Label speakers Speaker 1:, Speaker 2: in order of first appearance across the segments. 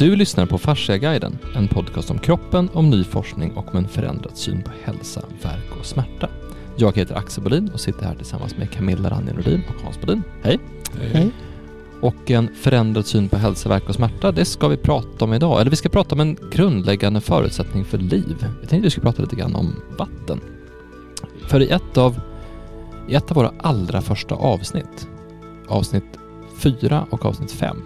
Speaker 1: Du lyssnar på Fasciaguiden, en podcast om kroppen, om ny forskning och om en förändrad syn på hälsa, värk och smärta. Jag heter Axel Bolin och sitter här tillsammans med Camilla Ranje Nordin och Hans Bolin. Hej!
Speaker 2: Hej.
Speaker 1: Och en förändrad syn på hälsa, värk och smärta, det ska vi prata om idag. Eller vi ska prata om en grundläggande förutsättning för liv. Jag tänkte vi skulle prata lite grann om vatten. För i ett av, i ett av våra allra första avsnitt, avsnitt 4 och avsnitt 5,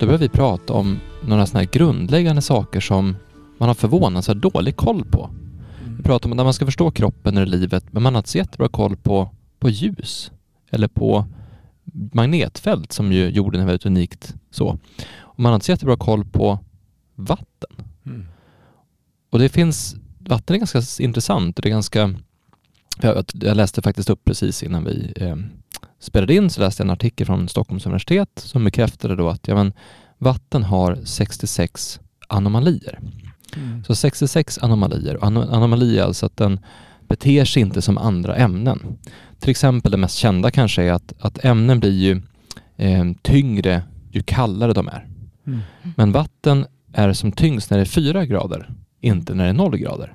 Speaker 1: då började vi prata om några sådana här grundläggande saker som man har förvånansvärt dålig koll på. Vi pratar om att man ska förstå kroppen eller livet, men man har inte så jättebra koll på, på ljus eller på magnetfält som ju jorden är väldigt unikt så. Och man har inte så jättebra koll på vatten.
Speaker 2: Mm.
Speaker 1: Och det finns, vatten är ganska intressant och det är ganska, jag, jag läste faktiskt upp precis innan vi eh, spelade in så läste jag en artikel från Stockholms universitet som bekräftade då att ja, men, vatten har 66 anomalier.
Speaker 2: Mm.
Speaker 1: Så 66 anomalier. Anomali är alltså att den beter sig inte som andra ämnen. Till exempel det mest kända kanske är att, att ämnen blir ju eh, tyngre ju kallare de är.
Speaker 2: Mm.
Speaker 1: Men vatten är som tyngst när det är 4 grader, inte när det är 0 grader.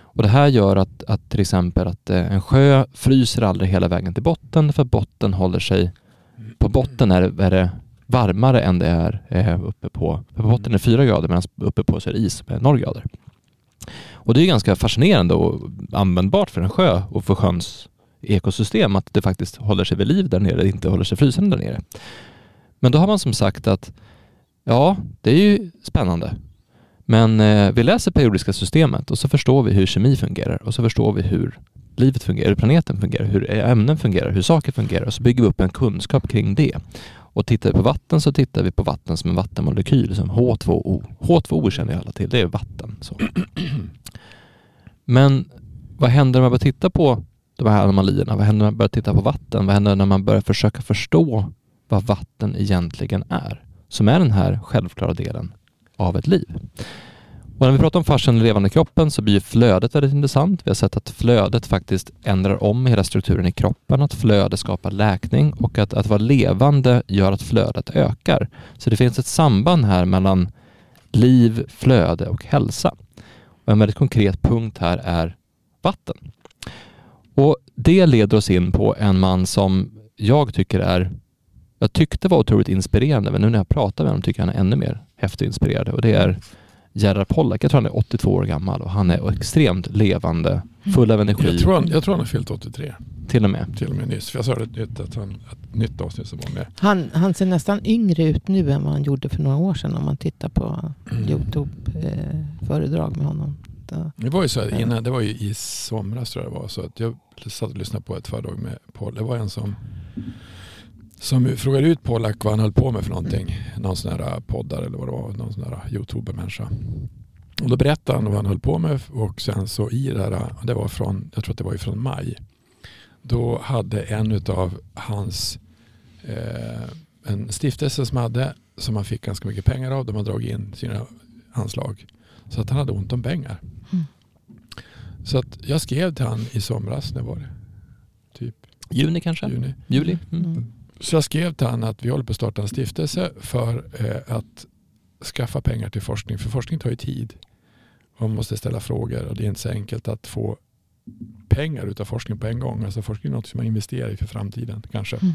Speaker 1: Och det här gör att, att till exempel att eh, en sjö fryser aldrig hela vägen till botten för botten håller sig, på botten är, det- är det varmare än det är eh, uppe på, för på botten är 4 grader medan uppe på så är det is med 0 grader. Och det är ganska fascinerande och användbart för en sjö och för sjöns ekosystem att det faktiskt håller sig vid liv där nere, inte håller sig frysande där nere. Men då har man som sagt att ja, det är ju spännande. Men eh, vi läser periodiska systemet och så förstår vi hur kemi fungerar och så förstår vi hur livet fungerar, hur planeten fungerar, hur ämnen fungerar, hur saker fungerar och så bygger vi upp en kunskap kring det. Och tittar vi på vatten så tittar vi på vatten som en vattenmolekyl, som H2O. H2O känner ju alla till, det är vatten. Så. Men vad händer när man börjar titta på de här anomalierna? Vad händer när man börjar titta på vatten? Vad händer när man börjar försöka förstå vad vatten egentligen är? Som är den här självklara delen av ett liv. Och när vi pratar om fascian i levande kroppen så blir flödet väldigt intressant. Vi har sett att flödet faktiskt ändrar om hela strukturen i kroppen, att flöde skapar läkning och att, att vara levande gör att flödet ökar. Så det finns ett samband här mellan liv, flöde och hälsa. Och en väldigt konkret punkt här är vatten. Och det leder oss in på en man som jag tycker är, jag tyckte var otroligt inspirerande, men nu när jag pratar med honom tycker jag han är ännu mer häftig och inspirerande och det är Gerhard Pollack. Jag tror han är 82 år gammal och han är extremt levande, full av energi
Speaker 2: Jag, tror han, jag tror han har fyllt 83
Speaker 1: till och med.
Speaker 2: till och med nyss. För jag sa det ett, ett, ett, ett nytt avsnitt som var med.
Speaker 3: Han, han ser nästan yngre ut nu än vad han gjorde för några år sedan om man tittar på Youtube-föredrag med honom.
Speaker 2: Det var ju så här, innan, det var ju i somras tror jag det var så att jag satt och lyssnade på ett föredrag med Paul. Det var en som som frågade ut Pollack vad han höll på med för någonting. Någon sån här poddar eller vad det var. Någon sån här youtuber-människa. Och då berättade han vad han höll på med och sen så i det här, det var från, jag tror att det var från maj. Då hade en av hans, eh, en stiftelse som hade, som han fick ganska mycket pengar av, de har dragit in sina anslag. Så att han hade ont om pengar.
Speaker 3: Mm.
Speaker 2: Så att jag skrev till han i somras, när var det? Typ
Speaker 1: Juni kanske?
Speaker 2: juni.
Speaker 1: Juli? Mm.
Speaker 2: Så jag skrev till han att vi håller på att starta en stiftelse för eh, att skaffa pengar till forskning. För forskning tar ju tid. Man måste ställa frågor och det är inte så enkelt att få pengar utav forskning på en gång. Alltså forskning är något som man investerar i för framtiden kanske.
Speaker 3: Mm.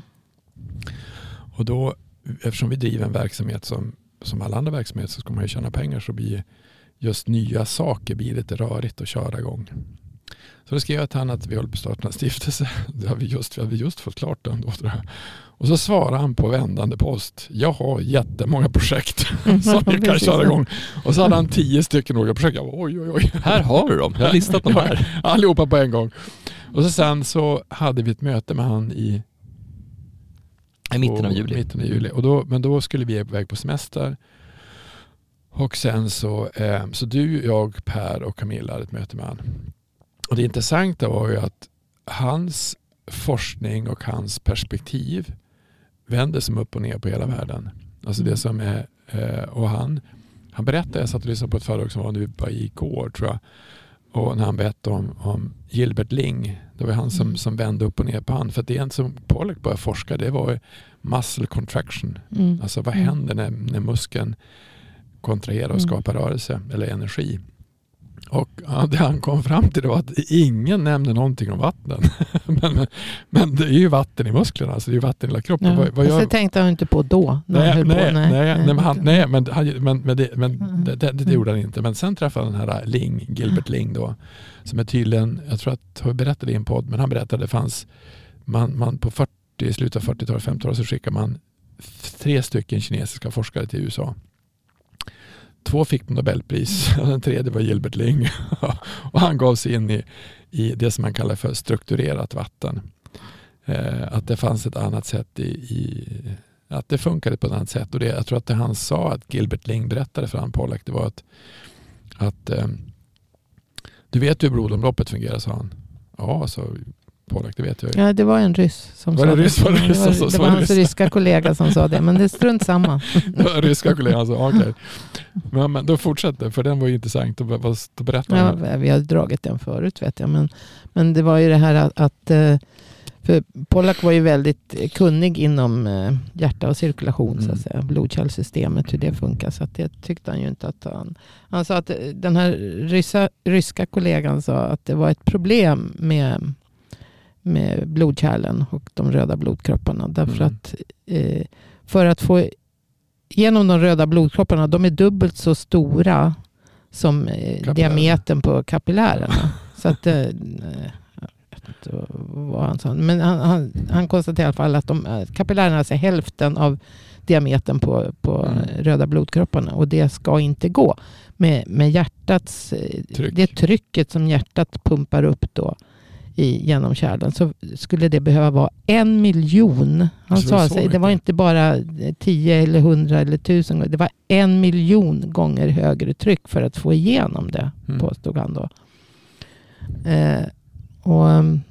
Speaker 2: Och då, eftersom vi driver en verksamhet som, som alla andra verksamheter så ska man ju tjäna pengar så blir just nya saker blir lite rörigt att köra igång. Så då skrev jag till han att vi håller på att starta en stiftelse. Det har vi just, vi hade just fått klart den då tror jag. Och så svarade han på vändande post. Jag har jättemånga projekt som vi kan köra igång. Och så hade han tio stycken olika projekt. Jag bara, oj, oj, oj.
Speaker 1: Här har du dem, jag har listat dem här.
Speaker 2: Allihopa på en gång. Och så sen så hade vi ett möte med han i
Speaker 1: I mitten av juli.
Speaker 2: Mitten av juli. Och då, men då skulle vi iväg på semester. Och sen så, eh, så du, jag, Per och Camilla hade ett möte med han. Och det intressanta var ju att hans forskning och hans perspektiv vänder som upp och ner på hela världen. Alltså det
Speaker 3: Mm.
Speaker 2: som är, eh, och han, han berättade, jag satt och lyssnade på ett föredrag som var nu bara igår tror jag. Och när han berättade om, om Gilbert Ling, det var han som,
Speaker 3: Mm.
Speaker 2: som vände upp och ner på han. För det en som Pollack började forska, det var muscle contraction.
Speaker 3: Mm.
Speaker 2: Alltså vad
Speaker 3: Mm.
Speaker 2: händer när, när muskeln kontrahera och
Speaker 3: Mm.
Speaker 2: skapa rörelse eller energi. Och det han kom fram till var att ingen nämner någonting om vatten. men, men det är ju vatten i musklerna, alltså det är ju vatten i hela kroppen.
Speaker 3: Ja.
Speaker 2: Vad, vad gör,
Speaker 3: det tänkte han inte på då.
Speaker 2: Nej,
Speaker 3: höll
Speaker 2: nej,
Speaker 3: på.
Speaker 2: nej, nej, men, han, nej men, han, men, men, det, men
Speaker 3: Mm.
Speaker 2: det, det, det gjorde han inte. Men sen träffade han den här Ling, Gilbert Ling då, som är tydligen, jag tror att jag berättade i en podd, men han berättade att det fanns, man, man på 40, i slutet av 40-talet, 50-talet så skickade man tre stycken kinesiska forskare till USA. Två fick Nobelpris och den tredje var Gilbert Ling. och han gav sig in i, i det som man kallar för strukturerat vatten. Eh, att det fanns ett annat sätt i, i att det funkade på ett annat sätt. Och det, jag tror att det han sa att Gilbert Ling berättade för han Pollack det var att, att eh, du vet hur blodomloppet fungerar sa han. Ja, sa Pollack, det vet jag ju.
Speaker 3: Ja, det var en ryss som
Speaker 2: Var
Speaker 3: sa
Speaker 2: det ryss? Var det
Speaker 3: det.
Speaker 2: ryss
Speaker 3: var,
Speaker 2: som
Speaker 3: det
Speaker 2: så
Speaker 3: var
Speaker 2: det
Speaker 3: hans
Speaker 2: ryss?
Speaker 3: ryska kollega som sa det, men det är strunt samma.
Speaker 2: Ryska kollegan sa okej. Men, men då fortsätter för den var ju intressant. Då, berättar
Speaker 3: Ja, vi har dragit den förut vet jag. Men, men det var ju det här att, att eh, för Pollack var ju väldigt kunnig inom eh, hjärta och cirkulation, så
Speaker 2: Mm.
Speaker 3: att säga. blodkärlsystemet, hur det funkar. Så att det tyckte han ju inte att han... Han sa att den här ryssa, ryska kollegan sa att det var ett problem med, med blodkärlen och de röda blodkropparna. Därför
Speaker 2: Mm.
Speaker 3: att eh, för att få igenom de röda blodkropparna, de är dubbelt så stora som eh, diametern på kapillärerna. Så att, eh, vad han sa. Men han, han, han konstaterade i alla fall att de, eh, kapillärerna är hälften av diametern på, på
Speaker 2: Mm.
Speaker 3: röda blodkropparna. Och det ska inte gå. Med, med hjärtats, eh,
Speaker 2: Tryck.
Speaker 3: det trycket som hjärtat pumpar upp då i, genom kärlen så skulle det behöva vara en miljon. Han sa
Speaker 2: så
Speaker 3: sig, det var inte bara 10 eller 100 eller 1000 gånger. Det var en miljon gånger högre tryck för att få igenom det,
Speaker 2: Mm.
Speaker 3: påstod han då. Eh, och, mm,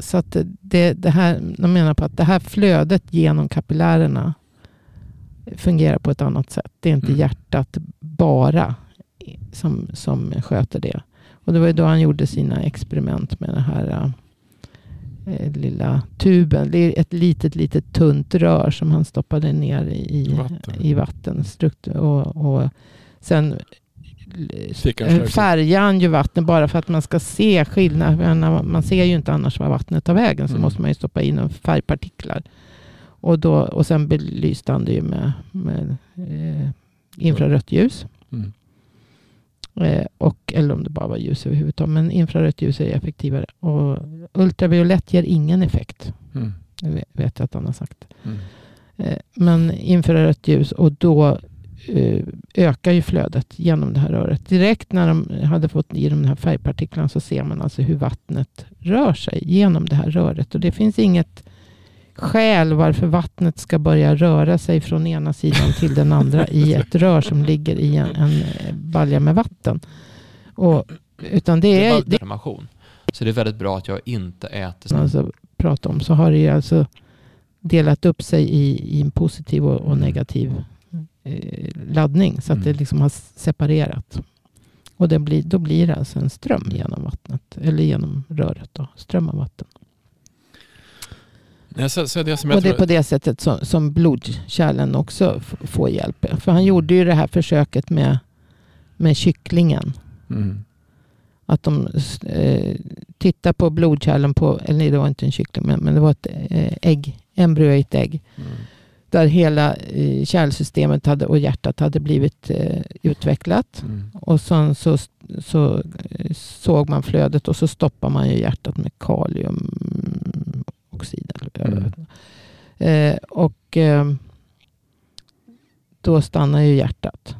Speaker 3: så att det, det här, de menar på att det här flödet genom kapillärerna fungerar på ett annat sätt. Det är inte
Speaker 2: Mm.
Speaker 3: hjärtat bara som, som sköter det. Och det var ju då han gjorde sina experiment med den här eh, lilla tuben. Det är ett litet, litet tunt rör som han stoppade ner i,
Speaker 2: Vatten.
Speaker 3: i. Och, och sen eh, färgar han ju vattnet bara för att man ska se skillnad. Man ser ju inte annars var vattnet tar vägen. Så
Speaker 2: Mm.
Speaker 3: måste man ju stoppa in färgpartiklar. Och, då, och sen belyste han det ju med, med eh, infrarött ljus.
Speaker 2: Mm.
Speaker 3: Eh, och, eller om det bara var ljus överhuvudtaget. Men infrarött ljus är effektivare. Och ultraviolett ger ingen effekt.
Speaker 2: Mm.
Speaker 3: Det vet- jag att han har sagt.
Speaker 2: Mm.
Speaker 3: Eh, men infrarött ljus och då eh, ökar ju flödet genom det här röret. Direkt när de hade fått i de här färgpartiklarna så ser man alltså hur vattnet rör sig genom det här röret. Och det finns inget skäl varför vattnet ska börja röra sig från ena sidan till den andra i ett rör som ligger i en, en eh, balja med vatten. Och, utan det
Speaker 1: Det är
Speaker 3: är,
Speaker 1: bara information. Så det är väldigt bra att jag inte äter
Speaker 3: alltså pratar om så har det ju alltså delat upp sig i, i en positiv och, och
Speaker 2: Mm.
Speaker 3: negativ eh, laddning. Så att
Speaker 2: Mm.
Speaker 3: det liksom har separerat. Och blir, då blir det alltså en ström genom vattnet. Eller genom röret då. Ström av vatten.
Speaker 2: Nej, så, så det som
Speaker 3: Och det är på det sättet som, som blodkärlen också får hjälp. För han gjorde ju det här försöket med, med kycklingen.
Speaker 2: Mm.
Speaker 3: Att de eh, tittar på blodkärlen på, eller nej, det var inte en kyckling, men, men det var ett eh, ägg, embryo i ett ägg.
Speaker 2: Mm.
Speaker 3: Där hela eh, kärlsystemet hade, och hjärtat hade blivit eh, utvecklat.
Speaker 2: Mm.
Speaker 3: Och sen så, så eh, såg man flödet och så stoppar man ju hjärtat med kaliumoxid. Jag
Speaker 2: Mm.
Speaker 3: Eh, och eh, då stannar ju hjärtat.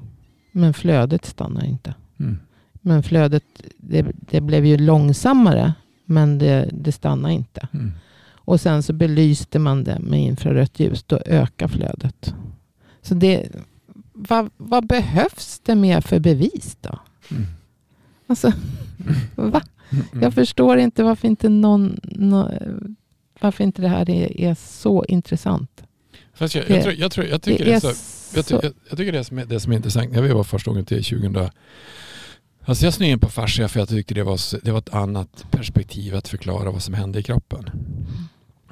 Speaker 3: Men flödet stannar inte.
Speaker 2: Mm.
Speaker 3: Men flödet, det, det blev ju långsammare. Men det, det stannar inte.
Speaker 2: Mm.
Speaker 3: Och sen så belyste man det med infrarött ljus. Då ökar flödet. Så det, vad, vad behövs det mer för bevis då?
Speaker 2: Mm.
Speaker 3: Alltså, va? Jag förstår inte varför inte någon... nå- varför inte det här är, är så intressant.
Speaker 2: Fast jag,
Speaker 3: det-
Speaker 2: jag, tror, jag, tror, jag tycker
Speaker 3: det
Speaker 2: det
Speaker 3: är
Speaker 2: är så, jag, ty,
Speaker 3: så...
Speaker 2: jag, jag tycker det som är, det som är intressant, när vi var första gången till 2000, alltså jag snöade in på fascia för jag tyckte det var, det var ett annat perspektiv att förklara vad som hände i kroppen.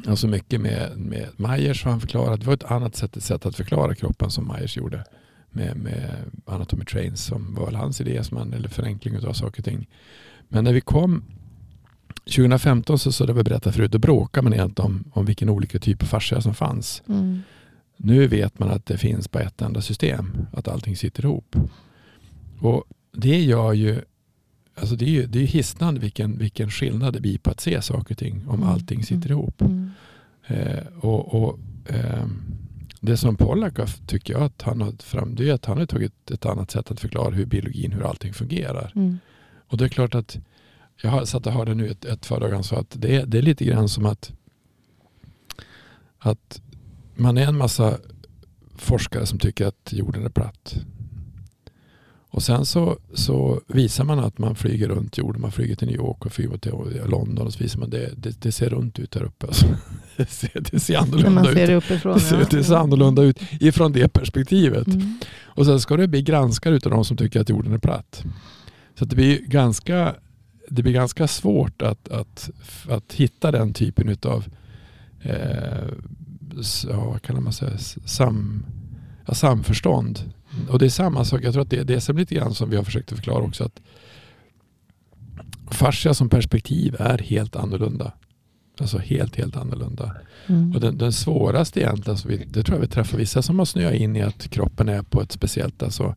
Speaker 2: Alltså mycket med, med Myers han förklarat, det var ett annat sätt, sätt att förklara kroppen som Myers gjorde. med, med Anatomy Trains som var hans idé, som han, eller förenkling av saker och ting. Men när vi kom 2015 så, så det vi berättade förut, då bråkade man egentligen om, om vilken olika typ av fascia som fanns.
Speaker 3: Mm.
Speaker 2: Nu vet man att det finns på ett enda system, att allting sitter ihop. Och det gör ju, alltså det är ju det är hisnande vilken, vilken skillnad det blir på att se saker och ting om
Speaker 3: Mm.
Speaker 2: allting sitter ihop.
Speaker 3: Mm.
Speaker 2: Eh, och, och, ehm, det som Pollack har, tycker jag att han har fram, det är att han har tagit ett annat sätt att förklara hur biologin, hur allting fungerar.
Speaker 3: Mm.
Speaker 2: Och det är klart att jag har satt och hörde nu ett, ett föredrag han sa att det är, det är lite grann som att, att man är en massa forskare som tycker att jorden är platt. Och sen så, så visar man att man flyger runt jorden. Man flyger till New York och flyger till London och så visar man det, det, det ser runt ut där uppe. Alltså. Det, ser, det ser
Speaker 3: När man
Speaker 2: annorlunda
Speaker 3: ser
Speaker 2: ut.
Speaker 3: det uppifrån.
Speaker 2: Det ser, det ser annorlunda ut ifrån det perspektivet.
Speaker 3: Mm.
Speaker 2: Och sen ska det bli granskare utav de som tycker att jorden är platt. Så att det blir ganska, det blir ganska svårt att, att, att hitta den typen utav eh, man säga, sam, ja, samförstånd. Och det är samma sak, jag tror att det är det som lite grann som vi har försökt förklara också att fascia som perspektiv är helt annorlunda. Alltså helt, helt annorlunda.
Speaker 3: Mm.
Speaker 2: Och den, den svåraste egentligen, så vi, det tror jag vi träffar vissa som har snöat in i att kroppen är på ett speciellt, alltså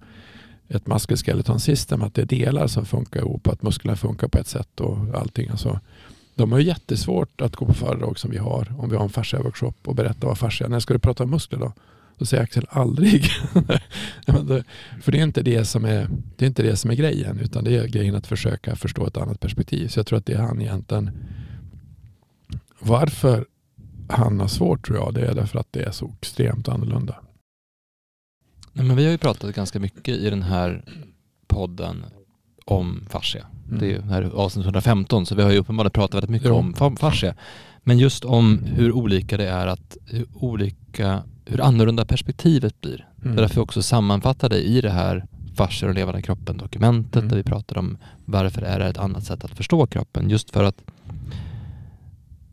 Speaker 2: ett muskelskeleton system, att det är delar som funkar ihop, att musklerna funkar på ett sätt och allting. Alltså, de har ju jättesvårt att gå på föredrag som vi har, om vi har en fascia-workshop och berätta vad fascia är. När ska du prata om muskler då? Då säger Axel aldrig. För det är, inte det, som är, det är inte det som är grejen, utan det är grejen att försöka förstå ett annat perspektiv. Så jag tror att det är han egentligen, varför han har svårt tror jag, det är därför att det är så extremt annorlunda.
Speaker 1: Nej, men vi har ju pratat ganska mycket i den här podden om fascia.
Speaker 2: Mm.
Speaker 1: Det är ju här avsnitt 115 så vi har ju uppenbarligen pratat väldigt mycket
Speaker 2: Jo.
Speaker 1: om fa- fascia. Men just om hur olika det är att, hur olika, hur annorlunda perspektivet blir. Det
Speaker 2: Mm.
Speaker 1: är därför också sammanfattar det i det här fascia och levande kroppen dokumentet
Speaker 2: Mm.
Speaker 1: där vi pratar om varför är det ett annat sätt att förstå kroppen. Just för att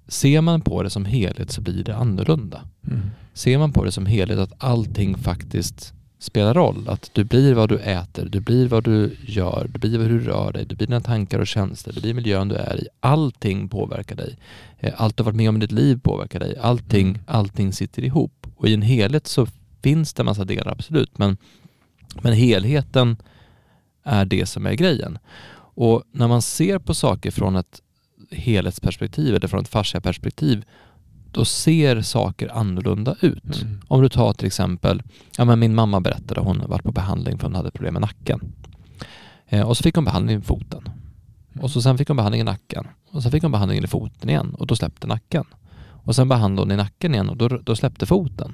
Speaker 1: ser man på det som helhet så blir det annorlunda.
Speaker 2: Mm.
Speaker 1: Ser man på det som helhet att allting faktiskt spelar roll. Att du blir vad du äter, du blir vad du gör, du blir hur du rör dig, du blir dina tankar och känslor, du blir miljön du är i. Allting påverkar dig. Eh, Allt du har varit med om i ditt liv påverkar dig. Allting,
Speaker 2: Mm.
Speaker 1: allting sitter ihop. Och i en helhet så finns det en massa delar, absolut. Men, men helheten är det som är grejen. Och när man ser på saker från ett helhetsperspektiv eller från ett fascia-perspektiv då ser saker annorlunda ut.
Speaker 2: Mm.
Speaker 1: Om du tar till exempel, ja men min mamma berättade, hon har varit på behandling för hon hade problem med nacken. Eh, och så fick hon behandling i foten. Och så sen fick hon behandling i nacken. Och sen fick hon behandling i foten igen och då släppte nacken. Och sen behandlade hon i nacken igen och då, då släppte foten.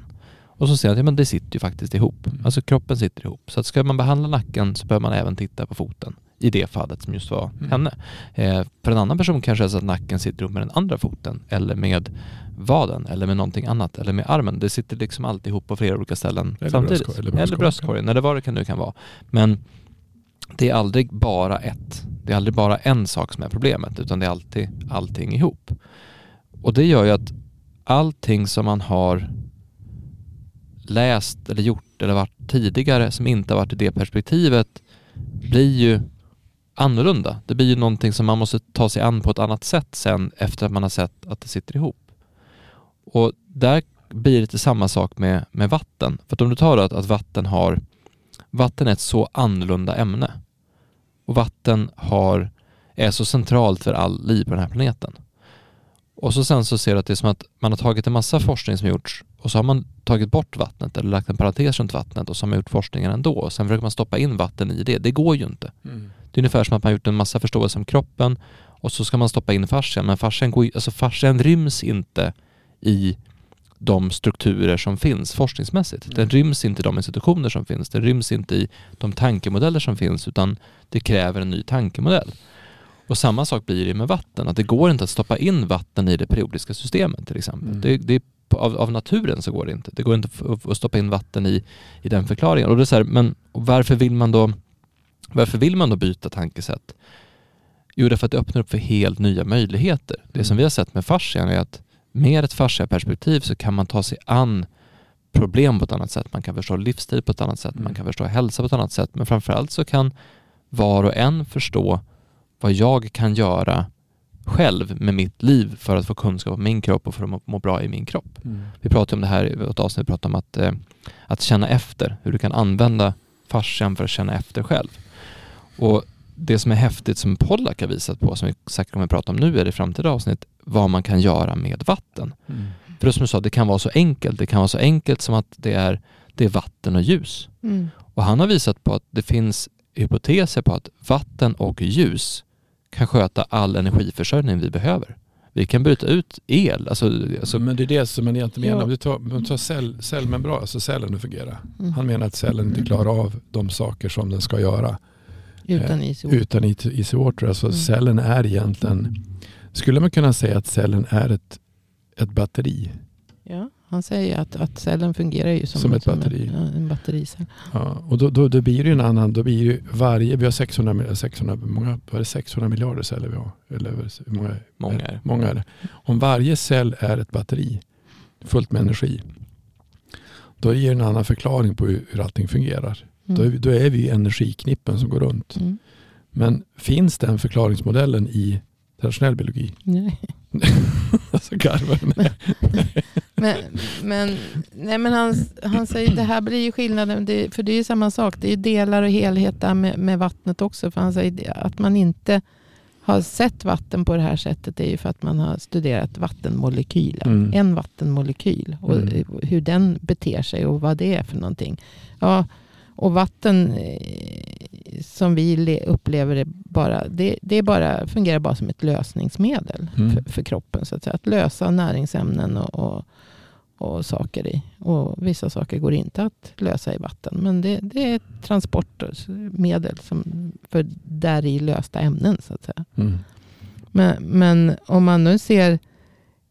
Speaker 1: Och så ser jag att ja, men det sitter ju faktiskt ihop.
Speaker 2: Mm.
Speaker 1: Alltså kroppen sitter ihop. Så att ska man behandla nacken så behöver man även titta på foten. I det fallet som just var
Speaker 2: Mm.
Speaker 1: henne. Eh, för en annan person kanske är så att nacken sitter ihop med den andra foten eller med vaden eller med någonting annat eller med armen. Det sitter liksom alltid ihop på flera olika ställen
Speaker 2: Eller
Speaker 1: samtidigt.
Speaker 2: bröstkorg- eller
Speaker 1: eller
Speaker 2: bröstkorg.
Speaker 1: bröstkorgen eller vad det kan nu kan vara. Men det är aldrig bara ett. Det är aldrig bara en sak som är problemet utan det är alltid allting ihop. Och det gör ju att allting som man har läst eller gjort eller varit tidigare som inte har varit i det perspektivet blir ju annorlunda. Det blir ju någonting som man måste ta sig an på ett annat sätt sen efter att man har sett att det sitter ihop. Och där blir det lite samma sak med, med vatten. För att om du tar att, att vatten har vatten är ett så annorlunda ämne och vatten har, är så centralt för all liv på den här planeten. Och så sen så ser du att det är som att man har tagit en massa forskning som gjorts och så har man tagit bort vattnet eller lagt en parentes runt vattnet och så har man gjort forskningen ändå och sen försöker man stoppa in vatten i det. Det går ju inte.
Speaker 2: Mm.
Speaker 1: Det är ungefär som att man har gjort en massa förståelse om kroppen och så ska man stoppa in fascian men fascian, går, alltså fascian ryms inte i de strukturer som finns forskningsmässigt. Den ryms inte i de institutioner som finns. Den ryms inte i de tankemodeller som finns utan det kräver en ny tankemodell. Och samma sak blir det med vatten, att det går inte att stoppa in vatten i det periodiska systemet till exempel.
Speaker 2: Mm.
Speaker 1: Det, det av, av naturen så går det inte. Det går inte att- stoppa in vatten i, i den förklaringen. Och det är så här, men varför vill man då varför vill man då byta tankesätt? Jo, därför att det öppnar upp för helt nya möjligheter. Det som vi har sett med fascian är att med ett fascia-perspektiv så kan man ta sig an problem på ett annat sätt, man kan förstå livsstil på ett annat sätt,
Speaker 2: Mm.
Speaker 1: man kan förstå hälsa på ett annat sätt, men framförallt så kan var och en förstå vad jag kan göra själv med mitt liv för att få kunskap om min kropp och för att må, må bra i min kropp.
Speaker 2: Mm.
Speaker 1: Vi pratade om det här i ett avsnitt, vi pratade om att, eh, att känna efter, hur du kan använda fascian för att känna efter själv. Och det som är häftigt som Pollack har visat på, som vi säkert kommer att prata om nu i det framtida avsnitt, vad man kan göra med vatten.
Speaker 2: Mm.
Speaker 1: För det som du sa, det kan vara så enkelt. Det kan vara så enkelt som att det är, det är vatten och ljus.
Speaker 3: Mm.
Speaker 1: Och han har visat på att det finns hypoteser på att vatten och ljus kan sköta all energiförsörjning vi behöver. Vi kan bryta ut el. Alltså, alltså,
Speaker 2: men det är det som man egentligen menar. Om du tar, om du tar cell, cellmembran, alltså cellen att fungera.
Speaker 3: Mm.
Speaker 2: Han menar att cellen inte klarar av de saker som den ska göra
Speaker 3: Utan is och
Speaker 2: utan easy water. Alltså
Speaker 3: Mm.
Speaker 2: cellen är egentligen, skulle man kunna säga att cellen är ett, ett batteri?
Speaker 3: Han säger att, att cellen fungerar ju som,
Speaker 2: Som ett batteri.
Speaker 3: En, en battericell.
Speaker 2: Ja, och då, då, då blir det ju en annan, då blir ju varje, vi har 600, mil- 600, många, vad är det 600 miljarder celler vi har? Eller hur många,
Speaker 1: Många är
Speaker 2: många är det. Om varje cell är ett batteri fullt med energi, då ger det en annan förklaring på hur, hur allting fungerar. Då, är
Speaker 3: Mm.
Speaker 2: vi- då är vi energiknippen som går runt.
Speaker 3: Mm.
Speaker 2: Men finns den förklaringsmodellen i traditionell biologi?
Speaker 3: Nej.
Speaker 2: alltså garvar. Nej.
Speaker 3: Men, men, nej, men han, han säger det här blir ju skillnaden. Det, för det är ju samma sak. Det är ju delar och helhet där med, med vattnet också. För han säger att man inte har sett vatten på det här sättet. Det är ju för att man har studerat vattenmolekyler.
Speaker 2: Mm.
Speaker 3: En vattenmolekyl. Och
Speaker 2: Mm.
Speaker 3: hur den beter sig och vad det är för någonting. Ja, och vatten eh, som vi le- upplever det bara, det, det är bara, fungerar bara som ett lösningsmedel
Speaker 2: Mm.
Speaker 3: för, för kroppen. Så att, säga. att lösa näringsämnen och, och, och saker i. Och vissa saker går inte att lösa i vatten. Men det, det är transportmedel som, för där i lösta ämnen. Så att säga.
Speaker 2: Mm.
Speaker 3: Men, men om man nu ser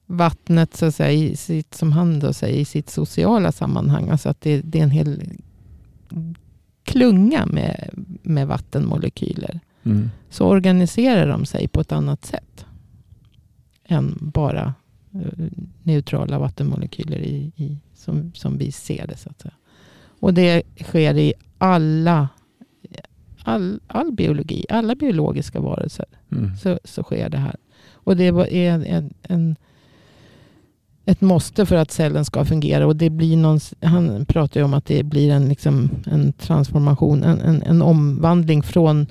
Speaker 3: vattnet så att säga, i sitt, som han då säger, i sitt sociala sammanhang. Alltså att det, det är en hel klunga med, med vattenmolekyler.
Speaker 2: Mm.
Speaker 3: Så organiserar de sig på ett annat sätt. Än bara neutrala vattenmolekyler i, i, som, som vi ser det. Så att säga. Och det sker i alla all, all biologi, alla biologiska varelser
Speaker 2: Mm.
Speaker 3: så, så sker det här. Och det är en, en, en, ett måste för att cellen ska fungera. Och det blir någon, han pratar ju om att det blir en, liksom, en transformation, en, en, en omvandling från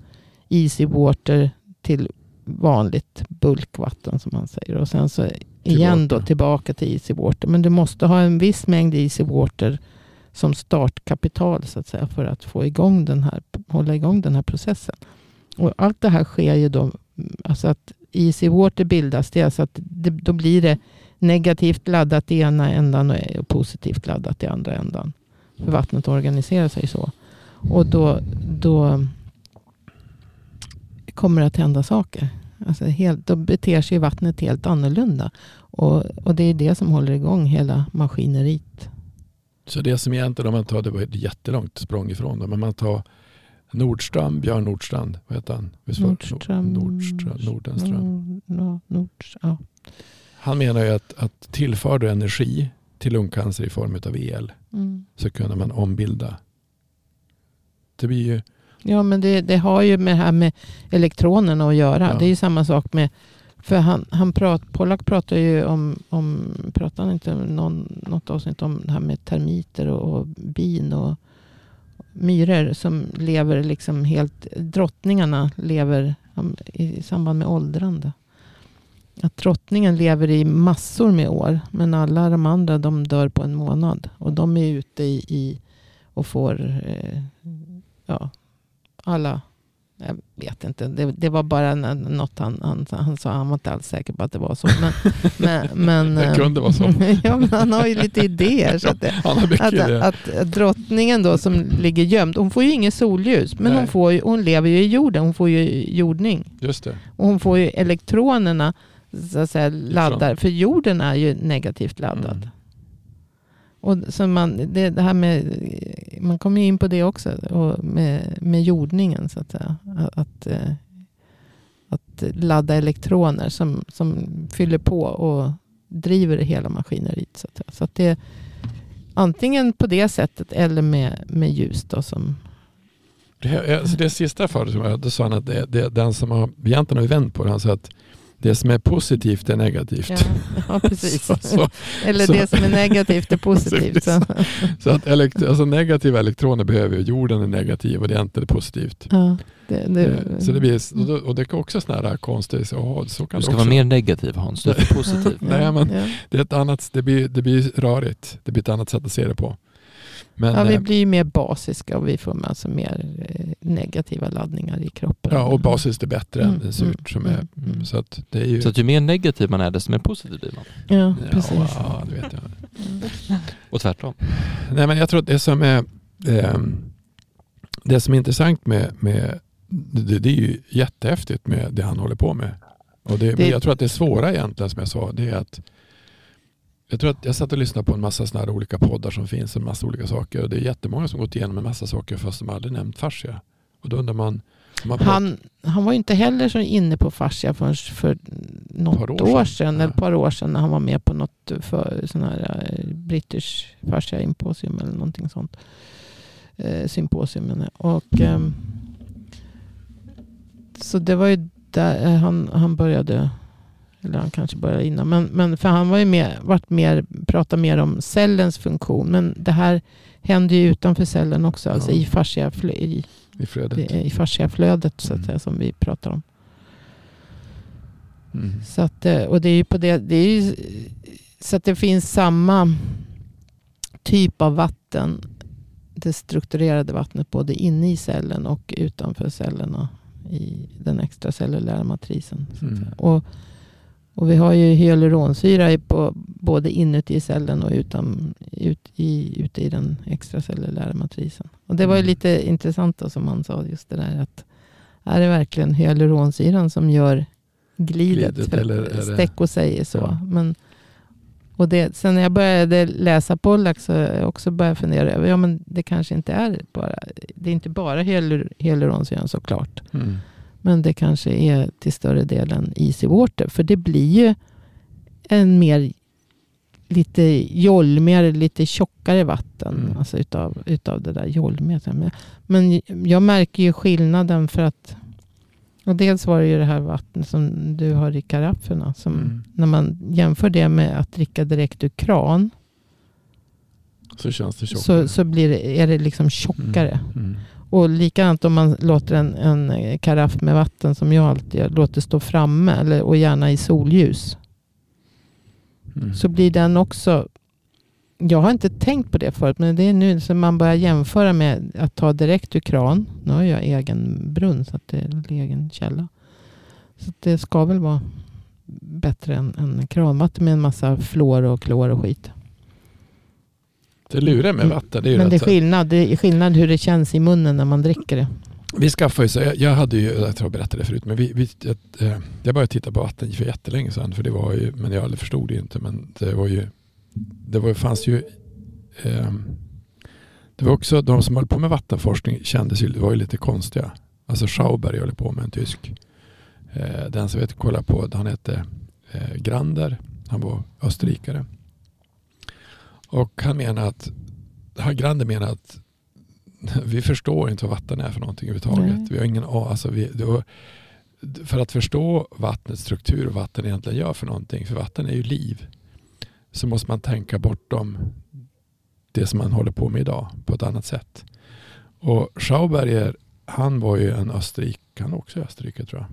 Speaker 3: easy water till vanligt bulkvatten som man säger. Och sen så igen då
Speaker 2: Tillbaka.
Speaker 3: till easy water. Men du måste ha en viss mängd easy water som startkapital så att säga för att få igång den här, hålla igång den här processen. Och allt det här sker ju då, alltså att easy water bildas, det är alltså att det, då blir det negativt laddat i ena ändan och positivt laddat i andra ändan. För vattnet organiserar sig så. Och då, då kommer det att hända saker. Alltså helt, då beter sig vattnet helt annorlunda. Och, och det är det som håller igång hela maskineriet.
Speaker 2: Så det som egentligen, om man tar, det var ett jättelångt språng ifrån men man tar Nordström, Björn Nordstrand, vad heter han?
Speaker 3: Nordström.
Speaker 2: Nordström, Nordenström.
Speaker 3: Nord, Nord, ja.
Speaker 2: Han menar ju att, att tillför du energi till lungcancer i form av el
Speaker 3: Mm.
Speaker 2: så kunde man ombilda. Det blir ju,
Speaker 3: Ja, men det, det har ju med det här med elektronerna att göra.
Speaker 2: Ja.
Speaker 3: Det är ju samma sak med... För han, han prat, Pollack pratar ju om... om pratar han inte någon, något avsnitt om det här med termiter och, och bin och myror som lever liksom helt... Drottningarna lever i samband med åldrande. Att drottningen lever i massor med år. Men alla de andra de dör på en månad. Och de är ute i, i och får... Eh, ja, alla... Jag vet inte. Det, det var bara något han, han, han sa. Han var inte alls säker på att det var så. Men, men, men,
Speaker 2: Det kunde vara så.
Speaker 3: ja, men han har ju lite idéer. Så att, det,
Speaker 2: mycket
Speaker 3: att, att drottningen då som ligger gömd. Hon får ju inget solljus. Men
Speaker 2: Nej.
Speaker 3: hon, får ju, hon lever ju i jorden. Hon får ju jordning.
Speaker 2: Just det.
Speaker 3: Och hon får ju elektronerna så att säga, laddar. För jorden är ju negativt laddad.
Speaker 2: Mm.
Speaker 3: Och så man, det, det här med, man kommer ju in på det också. Och med, med jordningen så att säga. Att, eh, att, ladda elektroner som, som fyller på och driver hela maskineriet. Så att, så att det, antingen på det sättet eller med, med ljus då som
Speaker 2: Det, alltså det sista förut, då sa han att det, det, den som har, egentligen har vi vänt på det, han sa att det som är positivt är negativt.
Speaker 3: Ja, ja precis.
Speaker 2: Så, så,
Speaker 3: Eller
Speaker 2: så-
Speaker 3: det som är negativt är positivt. Så.
Speaker 2: så att elekt, alltså negativa elektroner behöver ju, jorden är negativ och det är inte positivt.
Speaker 3: Ja, det, det,
Speaker 2: Eh, så det blir, och, det är också sådana här konstigt, så, så kan
Speaker 1: Du
Speaker 2: det
Speaker 1: ska
Speaker 2: också.
Speaker 1: vara mer negativ Hans, du är för positiv.
Speaker 2: Nej, men-
Speaker 3: ja.
Speaker 2: Det, är ett annat, det, blir, det blir rörigt, det blir ett annat sätt att se det på. Men,
Speaker 3: ja, vi
Speaker 2: eh,
Speaker 3: blir ju mer basiska och vi får med alltså mer eh, negativa laddningar i kroppen.
Speaker 2: ja, och basiskt är bättre
Speaker 3: Mm,
Speaker 2: än surt. Som är,
Speaker 3: mm, mm.
Speaker 2: Så att det är ju...
Speaker 1: Så att ju mer negativ man är, desto mer positiv blir man.
Speaker 3: Ja, precis.
Speaker 2: Ja, det vet jag.
Speaker 1: Och tvärtom.
Speaker 2: Nej, men jag tror att det som är, ehm, det som är intressant med, med det, det är ju jättehäftigt med det han håller på med. Och det,
Speaker 3: Det-
Speaker 2: jag tror att det svåra egentligen som jag sa, det är att jag tror att jag satt och lyssnade på en massa såna här olika poddar som finns, en massa olika saker. Och det är jättemånga som gått igenom en massa saker fast de aldrig nämnt fascia. Och då undrar man, man
Speaker 3: Han, han var inte heller så inne på fascia förrän för något
Speaker 2: år
Speaker 3: år,
Speaker 2: sedan.
Speaker 3: sedan,
Speaker 2: Ja.
Speaker 3: eller ett par år sedan när han var med på något för, sån här eh, British fascia imposium eller någonting sånt. Eh, symposium. Och, ehm, så det var ju där eh, han, han började, eller han kanske började innan, men, men för han var ju med, varit mer, pratade mer om cellens funktion. Men det här händer ju utanför cellen också, alltså
Speaker 2: Ja.
Speaker 3: i fascia, i,
Speaker 2: i flödet.
Speaker 3: i fasciaflödet så att
Speaker 2: Mm.
Speaker 3: säga, som vi pratar om.
Speaker 2: Mm.
Speaker 3: Så att, eh, och det är ju på det, det är ju, så att det finns samma typ av vatten, det strukturerade vattnet både inne i cellen och utanför cellerna i den extracellulära matrisen.
Speaker 2: Mm.
Speaker 3: Och, och vi har ju hyaluronsyra på, både inuti cellen och utan, ut, i, ute i den extracellulära matrisen. Och det var ju
Speaker 2: Mm.
Speaker 3: lite intressant då, som han sa, just det där att är det verkligen hyaluronsyran som gör glidet?
Speaker 2: Glidet,
Speaker 3: För
Speaker 2: eller
Speaker 3: Stecco säger så.
Speaker 2: Ja.
Speaker 3: Men, och det, sen när jag började läsa Pollack så jag också börjat fundera över, ja men det kanske inte är bara, det är inte bara hyalur, hyaluronsyran såklart.
Speaker 2: Mm.
Speaker 3: Men det kanske är till större delen easy water. För det blir ju en mer lite jolmigare, lite tjockare vatten.
Speaker 2: Mm.
Speaker 3: Alltså utav, utav det där jolmiga. Men- jag märker ju skillnaden för att och dels var det ju det här vattnet som du har i karafferna. Som
Speaker 2: Mm.
Speaker 3: När man jämför det med att dricka direkt ur kran.
Speaker 2: Så känns det tjockare.
Speaker 3: Så, så blir det, är det liksom tjockare.
Speaker 2: Mm.
Speaker 3: Och likadant om man låter en, en karaff med vatten som jag alltid gör, låter stå framme eller, och gärna i solljus.
Speaker 2: Mm.
Speaker 3: Så blir den också, jag har inte tänkt på det förut, men det är nu som man börjar jämföra med att ta direkt ur kran. Nu har jag egen brunn så det är egen källa. Så det ska väl vara bättre än, än kranvatten med en massa fluor och klor och skit.
Speaker 2: Det luriga med vatten det är ju
Speaker 3: Men det är skillnad, det är skillnad hur det känns i munnen när man dricker det.
Speaker 2: vi skaffade ju så, jag, jag hade ju, jag tror jag berättade det förut, men vi, vi, ett, eh, jag började titta på vatten för jättelänge sedan, för det var ju, men jag förstod det ju inte, men det var ju, det var, fanns ju, eh, det var också, de som höll på med vattenforskning kändes ju, var ju lite konstiga. Alltså Schauberg höll på med en tysk. Eh, den som vet, kolla på, han hette eh, Grander, han var österrikare. Och han menar att, han Grander menar att vi förstår inte vad vatten är för någonting överhuvudtaget.
Speaker 3: Nej.
Speaker 2: Vi har ingen alltså vi, var, För att förstå vattnets struktur och vad vatten egentligen gör för någonting, för vatten är ju liv, så måste man tänka bortom det som man håller på med idag på ett annat sätt. Och Schauberger, han var ju en Österrike, han var också i Österrike tror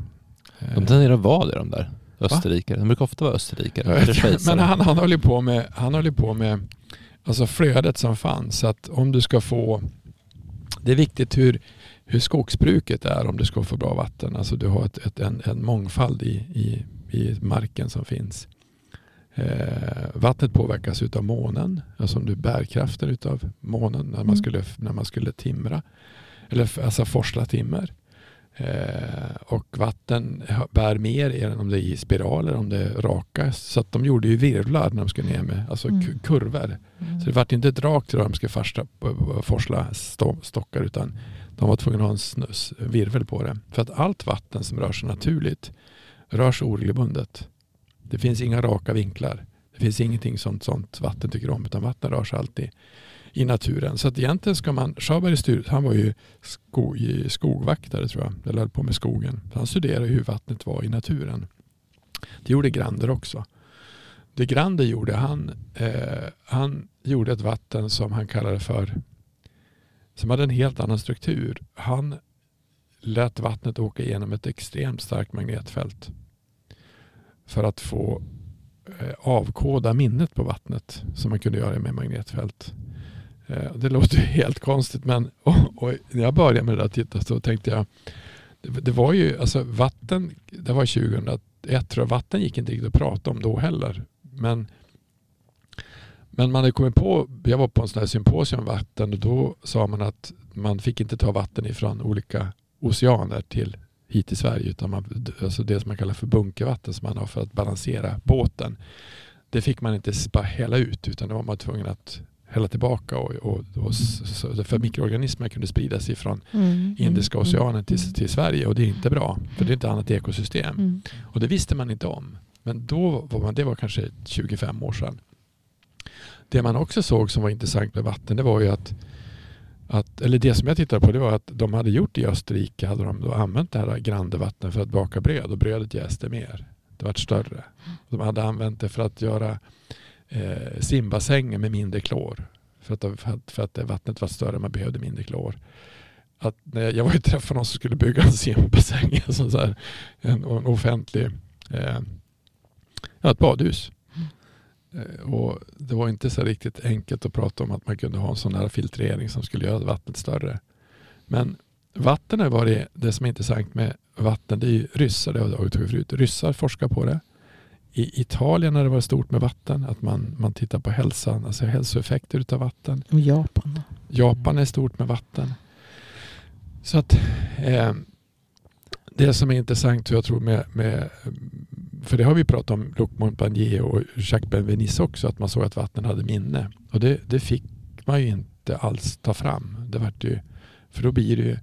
Speaker 2: jag.
Speaker 1: De tenderar att vara det de där. Österrikare. De brukar ofta vara österrikare.
Speaker 2: Men han, han håller på med, han håller på med alltså flödet som fanns. Så att om du ska få, det är viktigt hur, hur skogsbruket är om du ska få bra vatten. Alltså du har ett, ett, en, en mångfald i, i, i marken som finns. Eh, vattnet påverkas utav månen, alltså om du bärkraften utav månen när man,
Speaker 3: Mm.
Speaker 2: skulle, när man skulle timra. Eller alltså forsla timmer. Eh, och vatten bär mer om det är i spiraler, om det är raka. Så att de gjorde ju virvlar när de skulle ner med, alltså
Speaker 3: Mm.
Speaker 2: ku- kurvor. Så det vart inte ett rakt rör de skulle farsta, forsla stå, stockar utan de var tvungna att ha en snus, virvel på det. För att allt vatten som rör sig naturligt rör sig oregelbundet. Det finns inga raka vinklar. Det finns ingenting som sånt vatten tycker om utan vatten rör sig alltid i naturen. Så att egentligen ska man, Schaberg styr, han var ju skog, skogvaktare tror jag, eller höll på med skogen. Han studerade hur vattnet var i naturen. Det gjorde Grander också. Det Grander gjorde, han, eh, han gjorde ett vatten som han kallade för, som hade en helt annan struktur. Han lät vattnet åka igenom ett extremt starkt magnetfält för att få eh, avkoda minnet på vattnet som man kunde göra med magnetfält. Eh, det låter helt konstigt men och, och när jag började med det där titta så tänkte jag det, det, var ju alltså vatten, det var 2001 tror jag, vatten gick inte riktigt att prata om då heller. Men, men man hade kommit på, jag var på en sån här symposium om vatten och då sa man att man fick inte ta vatten ifrån olika oceaner till hit till Sverige utan man, alltså det som man kallar för bunkervatten som man har för att balansera båten. Det fick man inte bara hälla ut utan det var man tvungen att hälla tillbaka och, och, och för mikroorganismer kunde sprida sig från mm, mm Indiska mm, oceanen till, mm. till Sverige och det är inte bra för det är inte annat ekosystem. Mm. Och det visste man inte om. Men då var man, det var kanske 25 år sedan. Det man också såg som var intressant med vatten det var ju att, att eller det som jag tittade på det var att de hade gjort i Österrike hade de då använt det här Grandevattnet för att baka bröd och brödet jäste mer. Det var större. De hade använt det för att göra eh, simbassänger med mindre klor. För att, för att vattnet var större, man behövde mindre klor. Att, jag var ju träffade någon som skulle bygga en simbassäng, alltså så här, en, en offentlig, eh, ja, ett badhus. Mm. Och det var inte så riktigt enkelt att prata om att man kunde ha en sån här filtrering som skulle göra vattnet större. Men vatten har varit det som är intressant med vatten. Det är ryssar, det har jag tagit förut. Ryssar forskar på det i Italien har det varit stort med vatten. Att man, man tittar på hälsan, alltså hälsoeffekter utav vatten.
Speaker 3: Och Japan.
Speaker 2: Japan är stort med vatten. Så att eh, det som är intressant jag tror med, med för det har vi pratat om Luc Montagnier och Jacques Benveniste också, att man såg att vatten hade minne. Och det, det fick man ju inte alls ta fram. Det vart ju, för då blir det ju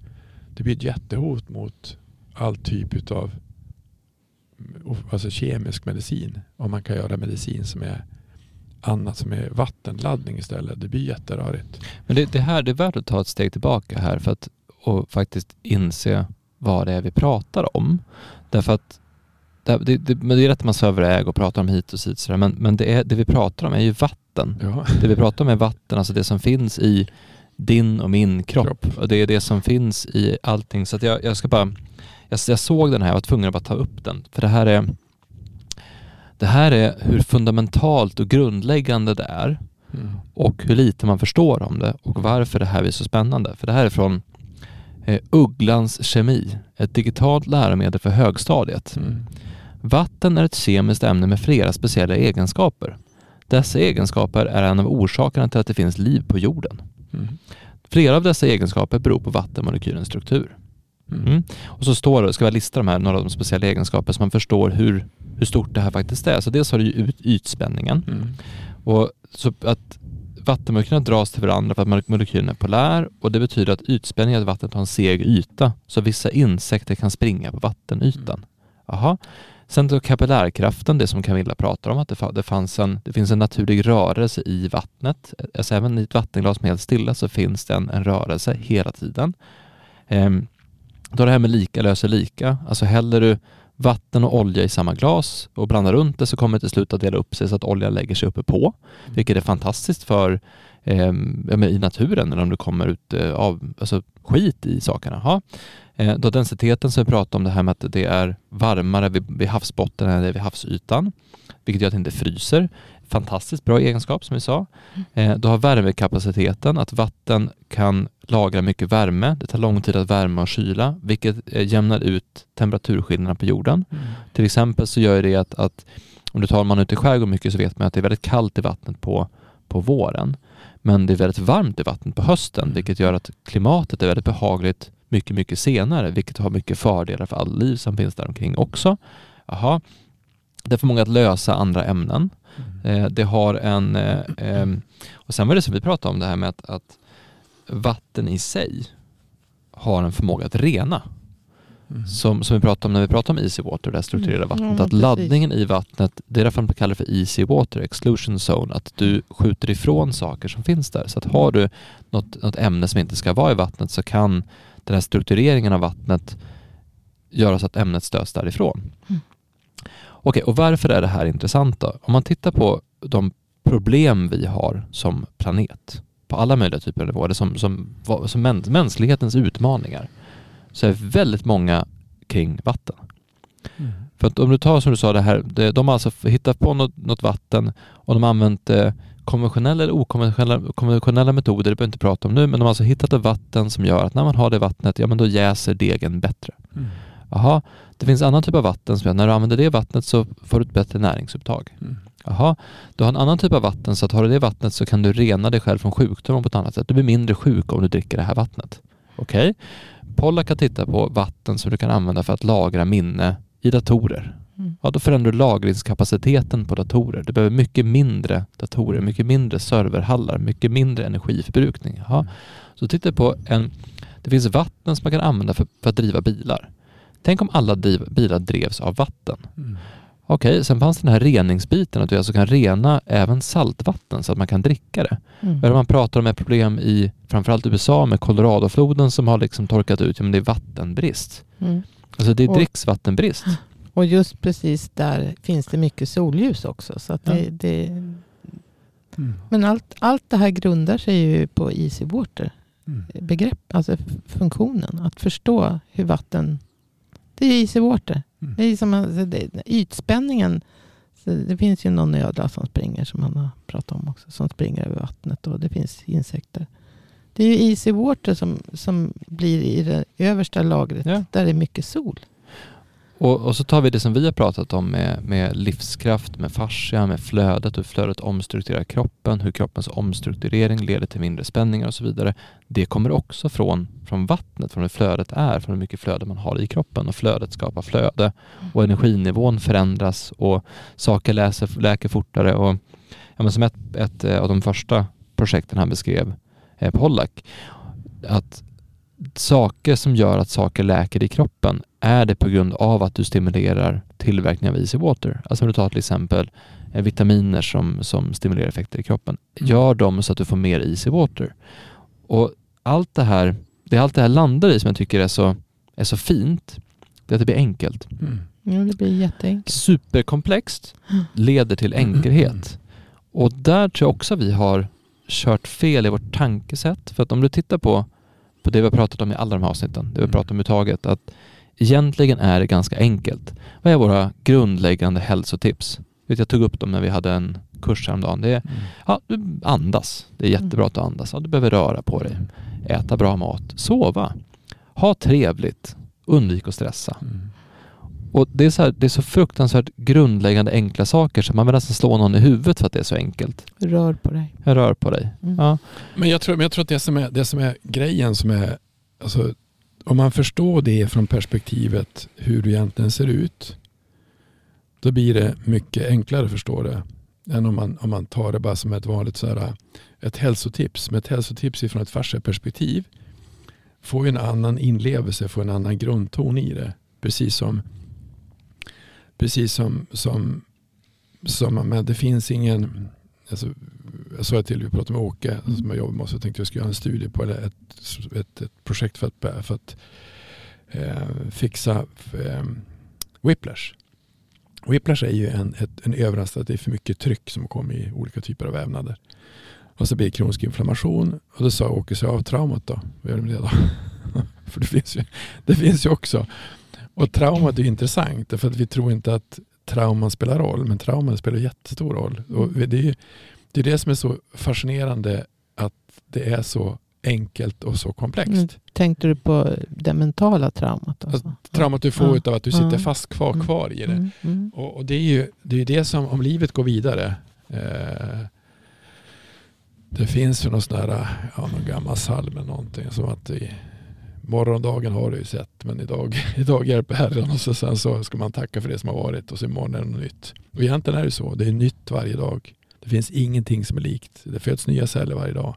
Speaker 2: det blir ett jättehot mot all typ av alltså kemisk medicin. Om man kan göra medicin som är annat som är vattenladdning istället. Det blir jätterörigt.
Speaker 1: Men det, det, här, det är värt att ta ett steg tillbaka här för att och faktiskt inse vad det är vi pratar om. Därför att det, det, det, det är rätt att man svävar iväg och pratar om hit och dit men, men det, är, det vi pratar om är ju vatten. Ja. Det vi pratar om är vatten, alltså det som finns i din och min kropp. kropp. Och det är det som finns i allting. Så jag, jag ska bara jag, jag såg den här, jag var tvungen att bara ta upp den. För det här är det här är hur fundamentalt och grundläggande det är mm. och hur lite man förstår om det och varför det här är så spännande. För det här är från eh, Ugglans kemi, ett digitalt läromedel för högstadiet. Mm. Vatten är ett kemiskt ämne med flera speciella egenskaper. Dessa egenskaper är en av orsakerna till att det finns liv på jorden. Mm. Flera av dessa egenskaper beror på vattenmolekylens struktur. Mm. mm. Och så står det, ska vi lista de här, några av de speciella egenskaper så man förstår hur, hur stort det här faktiskt är. Så dels har du ju ytspänningen. Mm. Och så att vattenmolekylerna dras till varandra för att molekylerna är polär och det betyder att ytspänningen i vattnet har en seg yta så vissa insekter kan springa på vattenytan. Aha. Sen då kapillärkraften, det som Camilla pratar om, att det, fanns en, det finns en naturlig rörelse i vattnet. Alltså även i ett vattenglas som är helt stilla så finns det en, en rörelse hela tiden. Um, då det här med lika löser lika. Alltså häller du vatten och olja i samma glas och blandar runt det så kommer det till slut att dela upp sig så att oljan lägger sig uppe på. Mm. Vilket är fantastiskt för eh, i naturen eller om det kommer ut eh, av alltså, skit i sakerna. Ha. Eh, då densiteten som vi pratade om det här med att det är varmare vid, vid havsbotten än det är vid havsytan. Vilket gör att det inte fryser fantastiskt bra egenskap som vi sa. Eh, du har värmekapaciteten, att vatten kan lagra mycket värme. Det tar lång tid att värma och kyla, vilket eh, jämnar ut temperaturskillnaderna på jorden. Mm. Till exempel så gör det att, att om du tar man ut i skärgården mycket så vet man att det är väldigt kallt i vattnet på, på våren. Men det är väldigt varmt i vattnet på hösten, mm. vilket gör att klimatet är väldigt behagligt mycket, mycket senare, vilket har mycket fördelar för all liv som finns där omkring också. Aha. Det får många att lösa andra ämnen. Mm. Eh, det har en, eh, eh, och sen var det som vi pratade om det här med att, att vatten i sig har en förmåga att rena.
Speaker 2: Mm.
Speaker 1: som, som vi pratade om när vi pratade om easy water, det här strukturerade
Speaker 3: Mm.
Speaker 1: vattnet,
Speaker 3: Ja, men
Speaker 1: att
Speaker 3: precis.
Speaker 1: laddningen i vattnet, det är därför man kallar det för easy water, exclusion zone, att du skjuter ifrån saker som finns där. Så att har du något, något ämne som inte ska vara i vattnet så kan den här struktureringen av vattnet göra så att ämnet stöts därifrån.
Speaker 3: Mm.
Speaker 1: Okej, och varför är det här intressant då? Om man tittar på de problem vi har som planet på alla möjliga typer av nivåer, som, som, som mäns- mänsklighetens utmaningar, så är väldigt många kring vatten.
Speaker 2: Mm.
Speaker 1: För att om du tar som du sa det här, det, de har alltså hittat på något, något vatten och de har använt eh, konventionella eller okonventionella konventionella metoder, det behöver inte prata om nu, men de har alltså hittat ett vatten som gör att när man har det vattnet, ja men då jäser degen bättre.
Speaker 2: Mm.
Speaker 1: Jaha, det finns annan typ av vatten som gör när du använder det vattnet så får du ett bättre näringsupptag.
Speaker 2: Mm.
Speaker 1: Jaha, du har en annan typ av vatten så att har du det vattnet så kan du rena dig själv från sjukdomar på ett annat sätt. Du blir mindre sjuk om du dricker det här vattnet. Okej? Pollack har tittat på vatten som du kan använda för att lagra minne i datorer.
Speaker 3: Mm.
Speaker 1: Ja, då förändrar du lagringskapaciteten på datorer. Du behöver mycket mindre datorer, mycket mindre serverhallar, mycket mindre energiförbrukning. Jaha. Så titta på en... Det finns vatten som man kan använda för, för att driva bilar. Tänk om alla bilar drevs av vatten.
Speaker 2: Mm.
Speaker 1: Okej, sen fanns den här reningsbiten, att du alltså kan rena även saltvatten så att man kan dricka det.
Speaker 3: Mm.
Speaker 1: Man pratar om ett problem i framförallt USA med Coloradofloden som har liksom torkat ut, ja men det är vattenbrist.
Speaker 3: Mm.
Speaker 1: Alltså det är
Speaker 3: Och-
Speaker 1: dricksvattenbrist.
Speaker 3: Och just precis där finns det mycket solljus också. Så att det,
Speaker 1: Ja.
Speaker 3: det,
Speaker 2: Mm.
Speaker 3: men allt, allt det här grundar sig ju på easy water.
Speaker 2: Mm.
Speaker 3: Begrepp, alltså funktionen. Att förstå hur vatten... Det är easy water.
Speaker 2: Mm.
Speaker 3: Det är som, alltså, det, ytspänningen. Det finns ju någon ödla som springer som man har pratat om också. Som springer över vattnet och det finns insekter. Det är ju easy water som, som blir i det översta lagret.
Speaker 1: Ja.
Speaker 3: Där det är mycket sol.
Speaker 1: Och, och så tar vi det som vi har pratat om med, med livskraft, med fascia, med flödet, hur flödet omstrukturerar kroppen, hur kroppens omstrukturering leder till mindre spänningar och så vidare. Det kommer också från, från vattnet, från hur flödet är, från hur mycket flöde man har i kroppen. Och flödet skapar flöde. Och energinivån förändras och saker läser, läker fortare. Och ja, men som ett, ett av de första projekten han beskrev eh, Pollack, att saker som gör att saker läker i kroppen är det på grund av att du stimulerar tillverkning av easy water. Alltså om du tar till exempel eh, vitaminer som, som stimulerar effekter i kroppen. Gör dem så att du får mer easy water. Och allt det här, det allt det här landar i som jag tycker är så, är så fint, det är att det blir enkelt.
Speaker 2: Mm.
Speaker 3: Ja, det blir jätteenkelt.
Speaker 1: Superkomplext leder till enkelhet. Och där tror jag också vi har kört fel i vårt tankesätt. För att om du tittar på, på det vi har pratat om i alla de här avsnitten, det vi har
Speaker 2: Mm.
Speaker 1: pratat om i taget, att egentligen är det ganska enkelt. Vad är våra grundläggande hälsotips? Jag tog upp dem när vi hade en kurs häromdagen. Det är,
Speaker 2: Mm.
Speaker 1: ja, du andas. Det är jättebra att du andas. Ja, du behöver röra på dig. Äta bra mat. Sova. Ha trevligt. Undvik att stressa.
Speaker 2: Mm.
Speaker 1: Och det är, så här, det är så fruktansvärt grundläggande enkla saker så man vill nästan slå någon i huvudet för att det är så enkelt.
Speaker 3: Rör på dig.
Speaker 1: Jag rör på dig.
Speaker 3: Mm.
Speaker 1: Ja.
Speaker 2: Men jag tror, men jag tror att det som, är, det som är grejen som är, alltså, om man förstår det från perspektivet hur du egentligen ser ut, då blir det mycket enklare att förstå det än om man, om man tar det bara som ett vanligt så här, ett hälsotips. Men ett hälsotips ifrån ett fascia-perspektiv får ju en annan inlevelse, får en annan grundton i det. Precis som, precis som, som, som men det finns ingen, alltså, jag sa till, vi pratade med Åke som jag jobbar med, så jag tänkte jag skulle göra en studie på eller ett, ett, ett projekt för att, för att eh, fixa eh, whiplash. Whiplash är ju en, ett, en överraskning att det är för mycket tryck som kommer i olika typer av vävnader. Och så blir det kronisk inflammation. Och då sa Åke, så av traumat då? Vad gör du med det då? för det finns, ju, det finns ju också. Och traumat är intressant därför att vi tror inte att trauman spelar roll. Men trauman spelar jättestor roll. Och det är ju det, är det som är så fascinerande att det är så enkelt och så komplext.
Speaker 3: Mm. Tänkte du på det mentala traumat? Alltså?
Speaker 2: Att traumat du får
Speaker 3: Ja.
Speaker 2: av att du sitter fast kvar,
Speaker 3: Mm.
Speaker 2: kvar i det.
Speaker 3: Mm. Mm.
Speaker 2: Och, och det är ju det, är det som, om livet går vidare. Eh, det finns ju någon sån där, ja, någon gammal psalm eller någonting. Som att i, morgondagen har du ju sett men idag, idag hjälper Herren. Och så, sen så ska man tacka för det som har varit och så imorgon är det något nytt. Och egentligen är det så. Det är nytt varje dag. Det finns ingenting som är likt. Det föds nya celler varje dag.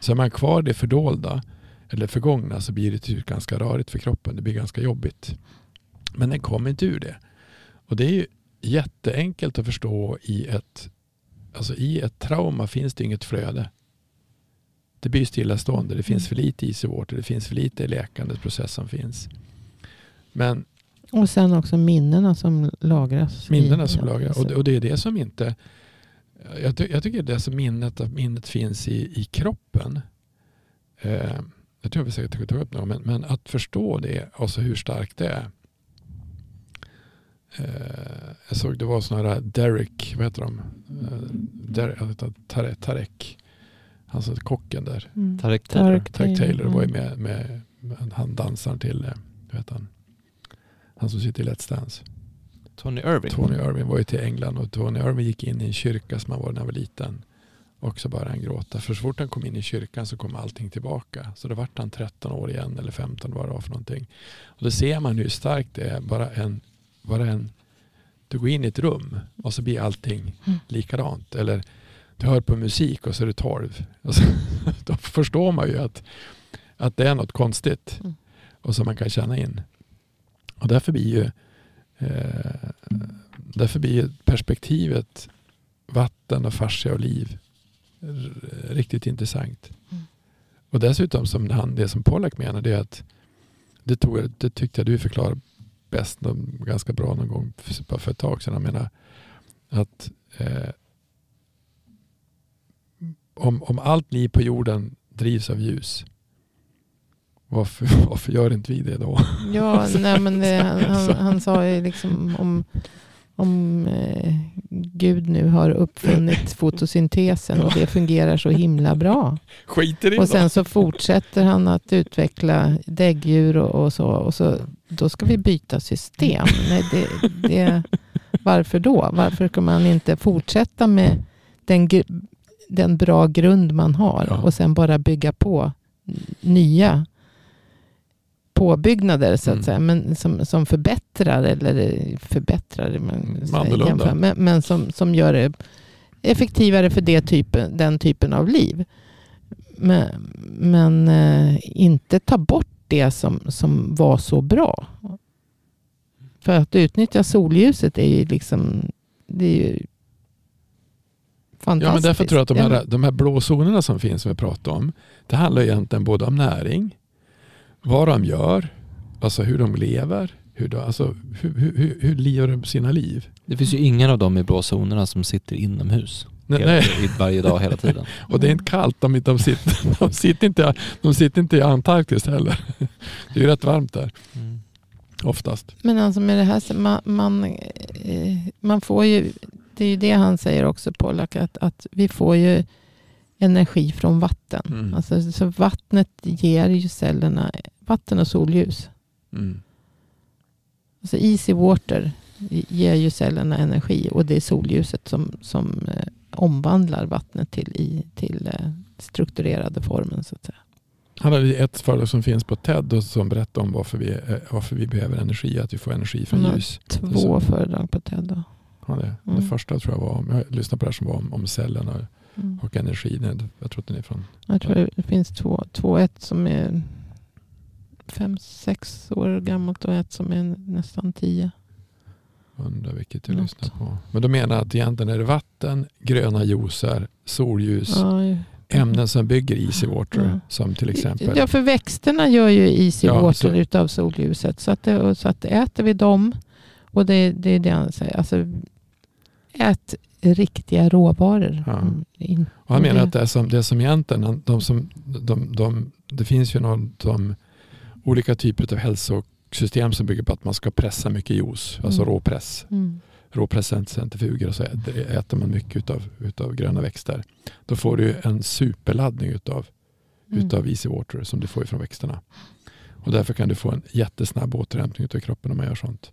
Speaker 2: Så är man kvar i det fördolda eller förgångna så blir det typ ganska rörigt för kroppen. Det blir ganska jobbigt. Men den kommer inte ur det. Och det är ju jätteenkelt att förstå i ett, alltså i ett trauma finns det inget flöde. Det blir stillastående. Det finns för lite easy water. Det finns för lite läkandeprocess som finns. Men
Speaker 3: Och sen också minnena som lagras. i-
Speaker 2: minnena som lagras. Och, det- och det är det som inte... Jag, ty, jag tycker det är som minnet, att minnet finns i, i kroppen. Eh, jag tror vi säkert ta upp något, men, men att förstå det, alltså hur starkt det är. Eh, jag såg det var sådana här Derek, vad heter de? Eh, Der, jag vet inte, Tarek, Tarek, han som är kocken där.
Speaker 3: Mm.
Speaker 1: Tarek Taylor.
Speaker 3: Tarek
Speaker 2: Tarek Taylor var ju
Speaker 3: mm.
Speaker 2: med, med, med han dansaren till, eh, heter han? Han som sitter i Let's Dance.
Speaker 1: Tony Irving.
Speaker 2: Tony Irving var ju till England och Tony Irving gick in i en kyrka som han var när han var liten. Och så började han gråta. För så fort han kom in i kyrkan så kom allting tillbaka. Så då vart han 13 år igen eller 15 vad det var för någonting. Och då ser man hur starkt det är. Bara en, bara en, du går in i ett rum och så blir allting
Speaker 3: Mm.
Speaker 2: likadant. Eller du hör på musik och så är det 12. Och så, då förstår man ju att, att det är något konstigt.
Speaker 3: Mm.
Speaker 2: Och som man kan känna in. Och därför blir ju Eh, därför blir perspektivet vatten och fascia och liv riktigt intressant.
Speaker 3: Mm.
Speaker 2: Och dessutom som han, det som Pollack menar det är att det, tog, det tyckte jag du förklarade bäst ganska bra någon gång för, för ett tag sedan. Jag menar att eh, om, om allt liv på jorden drivs av ljus varför, varför gör inte vi det då?
Speaker 3: Ja, nej, men det, han, han, sa ju liksom om, om eh, Gud nu har uppfunnit fotosyntesen och det fungerar så himla bra.
Speaker 2: Skiter i
Speaker 3: Och sen så fortsätter han att utveckla däggdjur och, och så. Och så då ska vi byta system. Nej, det, det, varför då? Varför kan man inte fortsätta med den, den bra grund man har
Speaker 2: Ja.
Speaker 3: och sen bara bygga på nya påbyggnader så att
Speaker 2: Mm.
Speaker 3: säga. Men som, som förbättrar eller förbättrar man
Speaker 2: Mm,
Speaker 3: jämför, men, men som, som gör det effektivare för det typen, den typen av liv. Men, men eh, inte ta bort det som, som var så bra. För att utnyttja solljuset är ju liksom det är ju fantastiskt.
Speaker 2: Ja, men därför tror jag att de här, de här blå zonerna som finns som vi pratar om. Det handlar egentligen både om näring, vad de gör, alltså hur de lever, hur, de, alltså, hur, hur, hur, hur lever de sina liv.
Speaker 1: Det finns ju ingen av dem i blå zonerna som sitter inomhus.
Speaker 2: Nej,
Speaker 1: hela,
Speaker 2: nej.
Speaker 1: Varje dag, hela tiden.
Speaker 2: Och det är inte kallt, de, de, sitter, de, sitter inte, de sitter inte i Antarktis heller. Det är ju rätt varmt där,
Speaker 1: Mm.
Speaker 2: oftast.
Speaker 3: Men alltså med det här, så man, man, eh, man får ju, det är ju det han säger också Pollack, att, att vi får ju energi från vatten.
Speaker 2: Mm.
Speaker 3: Alltså, så vattnet ger ju cellerna, vatten och solljus.
Speaker 2: Mm.
Speaker 3: Alltså easy water ger ju cellerna energi och det är solljuset som, som eh, omvandlar vattnet till, i, till eh, strukturerade formen. Så att säga.
Speaker 2: Han hade ett föredrag som finns på TED och som berättar om varför vi, eh, varför vi behöver energi, att vi får energi från ljus.
Speaker 3: Två föredrag på TED. Då.
Speaker 2: Ja, det, det
Speaker 3: Mm.
Speaker 2: första tror jag var om, jag lyssnade på det här som var om, om cellerna
Speaker 3: Mm.
Speaker 2: och energi. Nej, Jag tror att den är från
Speaker 3: Jag tror det finns två. Två, ett som är fem, sex år gammalt och ett som är nästan tio.
Speaker 2: Undrar vilket jag
Speaker 3: Något.
Speaker 2: lyssnar på. Men de menar att egentligen är det vatten, gröna juicer, solljus,
Speaker 3: Ja,
Speaker 2: ämnen som bygger easy water.
Speaker 3: Mm.
Speaker 2: Som till exempel.
Speaker 3: ja, för växterna gör ju easy
Speaker 2: Ja,
Speaker 3: water
Speaker 2: så-
Speaker 3: utav solljuset. Så att, det, så att äter vi dem, och det, det är det han säger, alltså ät riktiga råvaror.
Speaker 2: Ja.
Speaker 3: Mm,
Speaker 2: och han menar att det är som, det är som egentligen, de som, de, de, det finns ju någon, de, olika typer av hälsosystem som bygger på att man ska pressa mycket juice, alltså
Speaker 3: Mm.
Speaker 2: råpress.
Speaker 3: Mm.
Speaker 2: råpresscentrifuger och så äter, äter man mycket utav, utav gröna växter. Då får du en superladdning utav,
Speaker 3: Mm.
Speaker 2: utav easy water som du får från växterna. Och därför kan du få en jättesnabb återhämtning utav kroppen om man gör sånt.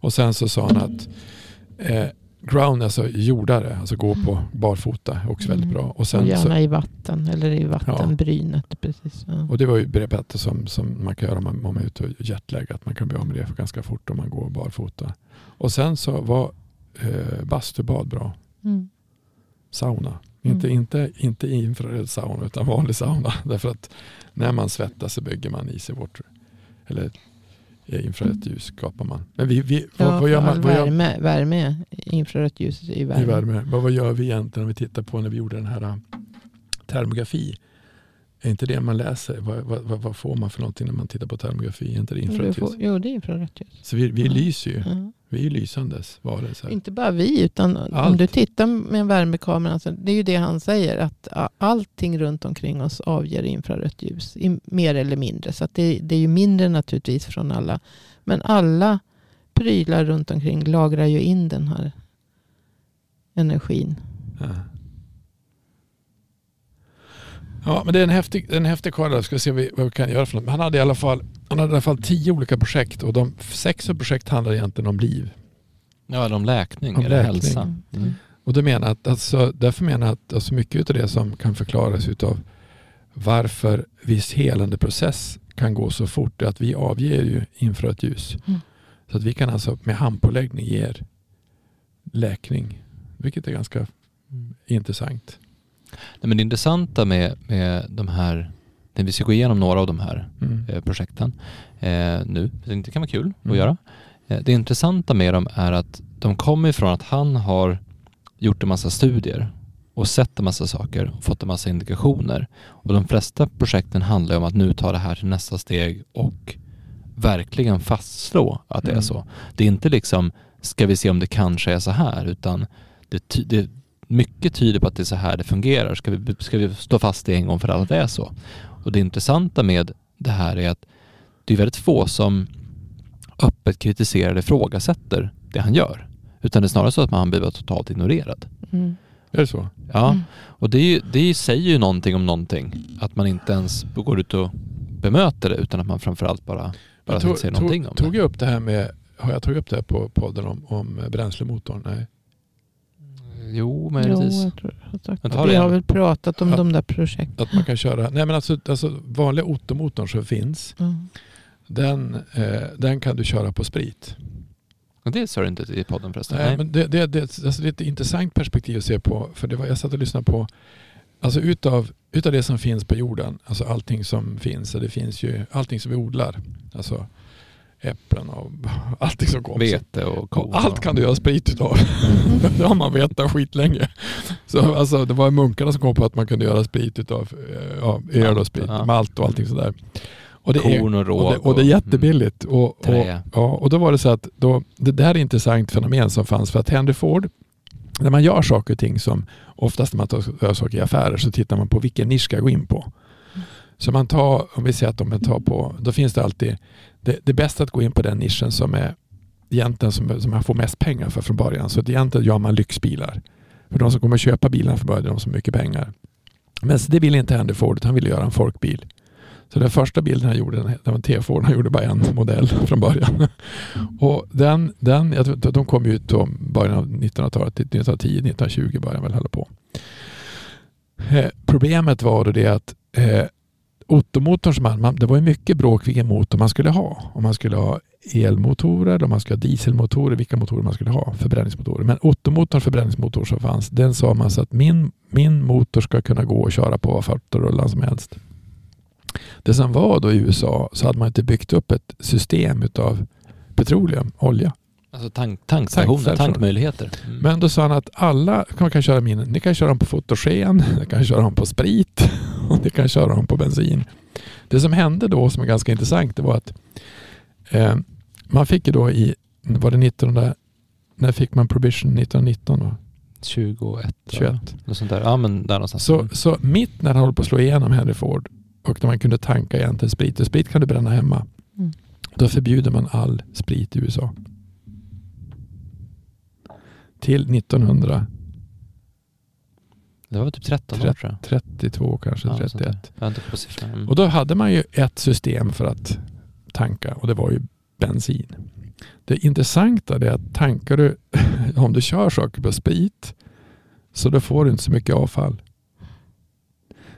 Speaker 2: Och sen så sa han att eh, ground, alltså jordare, alltså gå på barfota, är också väldigt
Speaker 3: Mm.
Speaker 2: bra. Och,
Speaker 3: Och
Speaker 2: sen
Speaker 3: gärna
Speaker 2: så,
Speaker 3: i vatten eller i vattenbrynet. Precis. Ja.
Speaker 2: och det var ju bättre som, som man kan göra om man, om man är ute och jetlag, att man kan bli av med det ganska fort om man går barfota. Och sen så var eh, bastubad bra.
Speaker 3: Mm.
Speaker 2: Sauna. Inte,
Speaker 3: Mm.
Speaker 2: inte, inte infraröd sauna utan vanlig sauna. Därför att när man svettas så bygger man easy water. Eller infrarött ljus skapar man. Men vi, vi, vad,
Speaker 3: Ja,
Speaker 2: vad gör man? Vad gör,
Speaker 3: värme, värme, infrarött ljus i värme.
Speaker 2: i värme. Vad, vad gör vi egentligen om vi tittar på när vi gjorde den här äh, termografi? Är inte det man läser? Vad, vad, vad, får man för någonting när man tittar på termografi? Är inte det infrarött ljus?
Speaker 3: Jo, det är infrarött ljus.
Speaker 2: Så vi, vi
Speaker 3: Ja.
Speaker 2: lyser ju.
Speaker 3: Ja.
Speaker 2: Vi är ju lysandes varelser.
Speaker 3: Inte bara vi, utan om
Speaker 2: Allt.
Speaker 3: du tittar med en värmekamera, alltså, det är ju det han säger, att allting runt omkring oss avger infrarött ljus, mer eller mindre. Så det, det är ju mindre naturligtvis från alla. Men alla prylar runt omkring lagrar ju in den här energin.
Speaker 2: Ja. Ja, men det är en häftig, en häftig karl. Ska se vad vi, kan göra för något. Han hade i alla fall, han hade i alla fall tio olika projekt och de sex av projekt handlar egentligen om liv.
Speaker 1: Ja, eller om läkning
Speaker 2: Om
Speaker 1: eller
Speaker 2: läkning.
Speaker 1: hälsa. Mm.
Speaker 2: Och det menar att, alltså, därför menar jag att alltså mycket av det som kan förklaras utav varför viss helande process kan gå så fort är att vi avger ju infrarött ljus.
Speaker 3: Mm.
Speaker 2: Så att vi kan alltså med handpåläggning ge er läkning. Vilket är ganska intressant.
Speaker 1: Nej, men det intressanta med, med de här, vi ska gå igenom några av de här
Speaker 2: Mm.
Speaker 1: eh, projekten eh, nu, det kan vara kul att
Speaker 2: Mm.
Speaker 1: göra. Eh, det intressanta med dem är att de kommer ifrån att han har gjort en massa studier och sett en massa saker och fått en massa indikationer. Och de flesta projekten handlar om att nu ta det här till nästa steg och verkligen fastslå att det är
Speaker 2: Mm.
Speaker 1: så. Det är inte liksom, ska vi se om det kanske är så här, utan det, ty- det mycket tyder på att det är så här det fungerar. Ska vi, ska vi stå fast i en gång för alla att det är så? Och det intressanta med det här är att det är väldigt få som öppet kritiserar eller ifrågasätter det han gör. Utan det är snarare så att man blir totalt ignorerad.
Speaker 3: Mm.
Speaker 2: Är det så?
Speaker 1: Ja,
Speaker 3: Mm.
Speaker 1: och det, är ju, det säger ju någonting om någonting. Att man inte ens går ut och bemöter det utan att man framförallt bara, bara inte säger någonting
Speaker 2: tog,
Speaker 1: om
Speaker 2: tog
Speaker 1: det.
Speaker 2: jag upp det här med, har jag tagit upp det här på podden om, om bränslemotorn? Nej.
Speaker 1: Jo,
Speaker 3: Jo,
Speaker 1: möjligtvis.
Speaker 3: jag tror jag har sagt Vi har väl pratat om
Speaker 2: Ja.
Speaker 3: de där projekten.
Speaker 2: Att man kan köra, nej men alltså, alltså vanliga Otto-motorn som finns,
Speaker 3: Mm.
Speaker 2: den, eh, den kan du köra på sprit.
Speaker 1: Och det sa du inte i podden förresten.
Speaker 2: Nej,
Speaker 1: Nej.
Speaker 2: men det, det, det, alltså det är ett intressant perspektiv att se på. För det var, jag satt och lyssnade på, alltså utav, utav det som finns på jorden, alltså allting som finns, det finns ju allting som vi odlar. Alltså äpplen och allting som kommer.
Speaker 1: Vete och kor.
Speaker 2: Och allt kan du göra sprit utav. det har man vetat skitlänge. Så alltså, det var munkarna som kom på att man kunde göra sprit utav eh, ja, öl och sprit,
Speaker 1: Ja.
Speaker 2: malt och allting sådär. Och det, är,
Speaker 1: Korn och råg.
Speaker 2: och det, och det är jättebilligt. Och, och,
Speaker 1: Trä.
Speaker 2: ja, och då var det så att då, det där är ett intressant fenomen som fanns för att Henry Ford, när man gör saker och ting som oftast när man tar- gör saker i affärer så tittar man på vilken nisch ska jag gå in på. Så man tar, om vi säger att de tar på, då finns det alltid, det, det är bäst att gå in på den nischen som är egentligen som, som man får mest pengar för från början. Så egentligen gör man lyxbilar. För de som kommer köpa bilarna från början är de som har mycket pengar. Men så det ville inte Henry Ford, utan han ville göra en folkbil. Så den första bilden han gjorde, den var en T-Ford, han gjorde bara en modell från början. Och den, den, jag tror, de kom ut då början av 1900-talet, 1910, 1920 började väl hålla på. Eh, problemet var då det att eh, Ottomotorn man, man, det var ju mycket bråk vilken motor man skulle ha. Om man skulle ha elmotorer, om man skulle ha dieselmotorer, vilka motorer man skulle ha, förbränningsmotorer. Men Ottomotorns förbränningsmotor som fanns, den sa man så att min, min motor ska kunna gå och köra på vad fattarullan som helst. Det som var då i USA så hade man inte byggt upp ett system utav petroleum, olja.
Speaker 1: Alltså tank, tankstationer, tankmöjligheter. Mm.
Speaker 2: Men då sa han att alla kan, kan köra min, ni kan köra dem på fotogen, ni kan köra dem på sprit och ni kan köra dem på bensin. Det som hände då som är ganska intressant det var att eh, man fick ju då i, var det 1900, när fick man provision 1919? Då?
Speaker 1: 21. va?
Speaker 2: 21.
Speaker 1: Något sånt där. Ja men där någonstans.
Speaker 2: Så, så mitt när han håller på att slå igenom Henry Ford och när man kunde tanka egentligen sprit, och sprit kan du bränna hemma.
Speaker 3: Mm.
Speaker 2: Då förbjuder man all sprit i USA. Till 1932
Speaker 1: det var typ 13 år tror jag.
Speaker 2: kanske,
Speaker 1: Ja, något sånt där.
Speaker 2: 31.
Speaker 1: Jag inte på siffran. Mm.
Speaker 2: Och då hade man ju ett system för att tanka och det var ju bensin. Det intressanta är att tankar du, om du kör saker på sprit, så då får du inte så mycket avfall.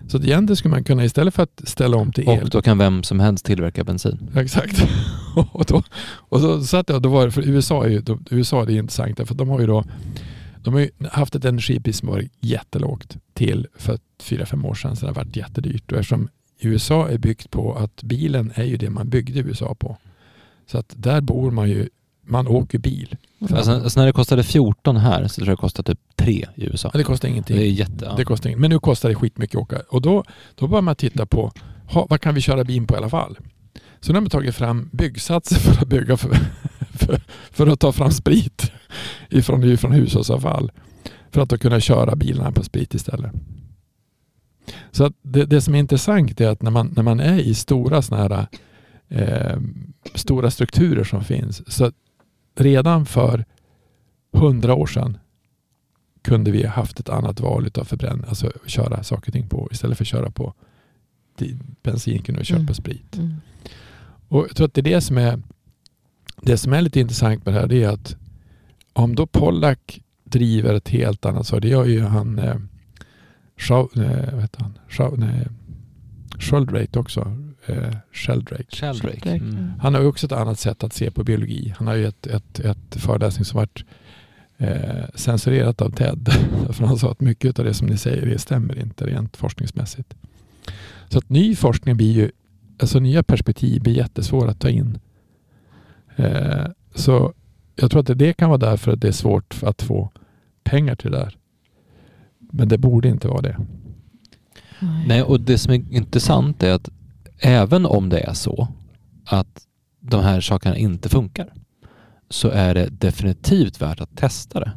Speaker 2: Så att egentligen skulle man kunna istället för att ställa om till el.
Speaker 1: Och då kan vem som helst tillverka bensin.
Speaker 2: Exakt. och då, och så satt jag, då var det, för USA är ju, då, USA är det intressant att de har ju då De har ju haft ett energipris som varit jättelågt till för fyra fem år sedan. Så det har varit jättedyrt. Och eftersom USA är byggt på att bilen är ju det man byggde USA på. Så att där bor man ju, man åker bil.
Speaker 1: Alltså, alltså när det kostade 14 här så tror jag det kostar typ 3 i USA.
Speaker 2: Ja, det kostar ingenting.
Speaker 1: Det är jätte... Ja.
Speaker 2: Det kostar inget. Men nu kostar det skitmycket att åka. Och då, då börjar man titta på ha, vad kan vi köra bil på i alla fall. Så nu har man tagit fram byggsatser för att bygga för, för, för att ta fram sprit ifrån, ifrån hushållsavfall. För att då kunna köra bilarna på sprit istället. Så det, det som är intressant är att när man, när man är i stora såna här eh, stora strukturer som finns. Så redan för hundra år sedan kunde vi haft ett annat val av förbränning, alltså köra saker och ting på. Istället för att köra på bensin kunde vi köpa
Speaker 3: Mm.
Speaker 2: sprit.
Speaker 3: Mm.
Speaker 2: Och jag tror att det är det som är det som är lite intressant med det här är att om då Pollack driver ett helt annat så det gör ju han eh, Schau, eh, han? Nej, Sheldrake också. Eh, Sheldrake.
Speaker 1: Sheldrake. Mm.
Speaker 2: Han har ju också ett annat sätt att se på biologi. Han har ju ett, ett, ett föreläsning som varit eh, censurerat av TED. För han sa att mycket av det som ni säger det stämmer inte rent forskningsmässigt. Så att ny forskning blir ju, alltså nya perspektiv blir jättesvåra att ta in. Eh, så jag tror att det, det kan vara därför att det är svårt att få pengar till det där. Men det borde inte vara det.
Speaker 1: Nej, och det som är intressant är att även om det är så att de här sakerna inte funkar så är det definitivt värt att testa det.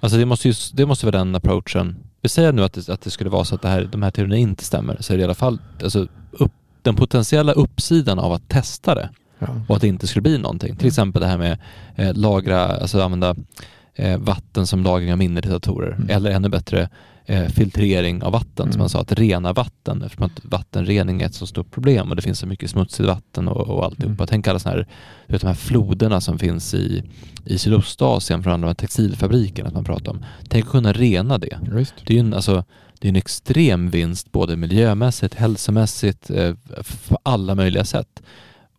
Speaker 1: Alltså det måste, ju, det måste vara den approachen. Vi säger nu att det, att det skulle vara så att det här, de här teorierna inte stämmer så är det i alla fall alltså, upp, den potentiella uppsidan av att testa det
Speaker 2: Ja.
Speaker 1: och att det inte skulle bli någonting. Till exempel det här med eh, lagra, alltså använda eh, vatten som lagring av till datorer.
Speaker 2: Mm.
Speaker 1: Eller ännu bättre eh, filtrering av vatten, som
Speaker 2: Mm.
Speaker 1: man sa, att rena vatten eftersom att vattenrening är ett så stort problem och det finns så mycket smutsigt vatten och, och alltihopa.
Speaker 2: Mm.
Speaker 1: Tänk alla sådana här, vet, de här floderna som finns i, i Sydostasien från alla de här textilfabrikerna som man pratar om. Tänk att kunna rena det.
Speaker 2: Visst.
Speaker 1: Det är ju en, alltså, det är en extrem vinst både miljömässigt, hälsomässigt, eh, på alla möjliga sätt.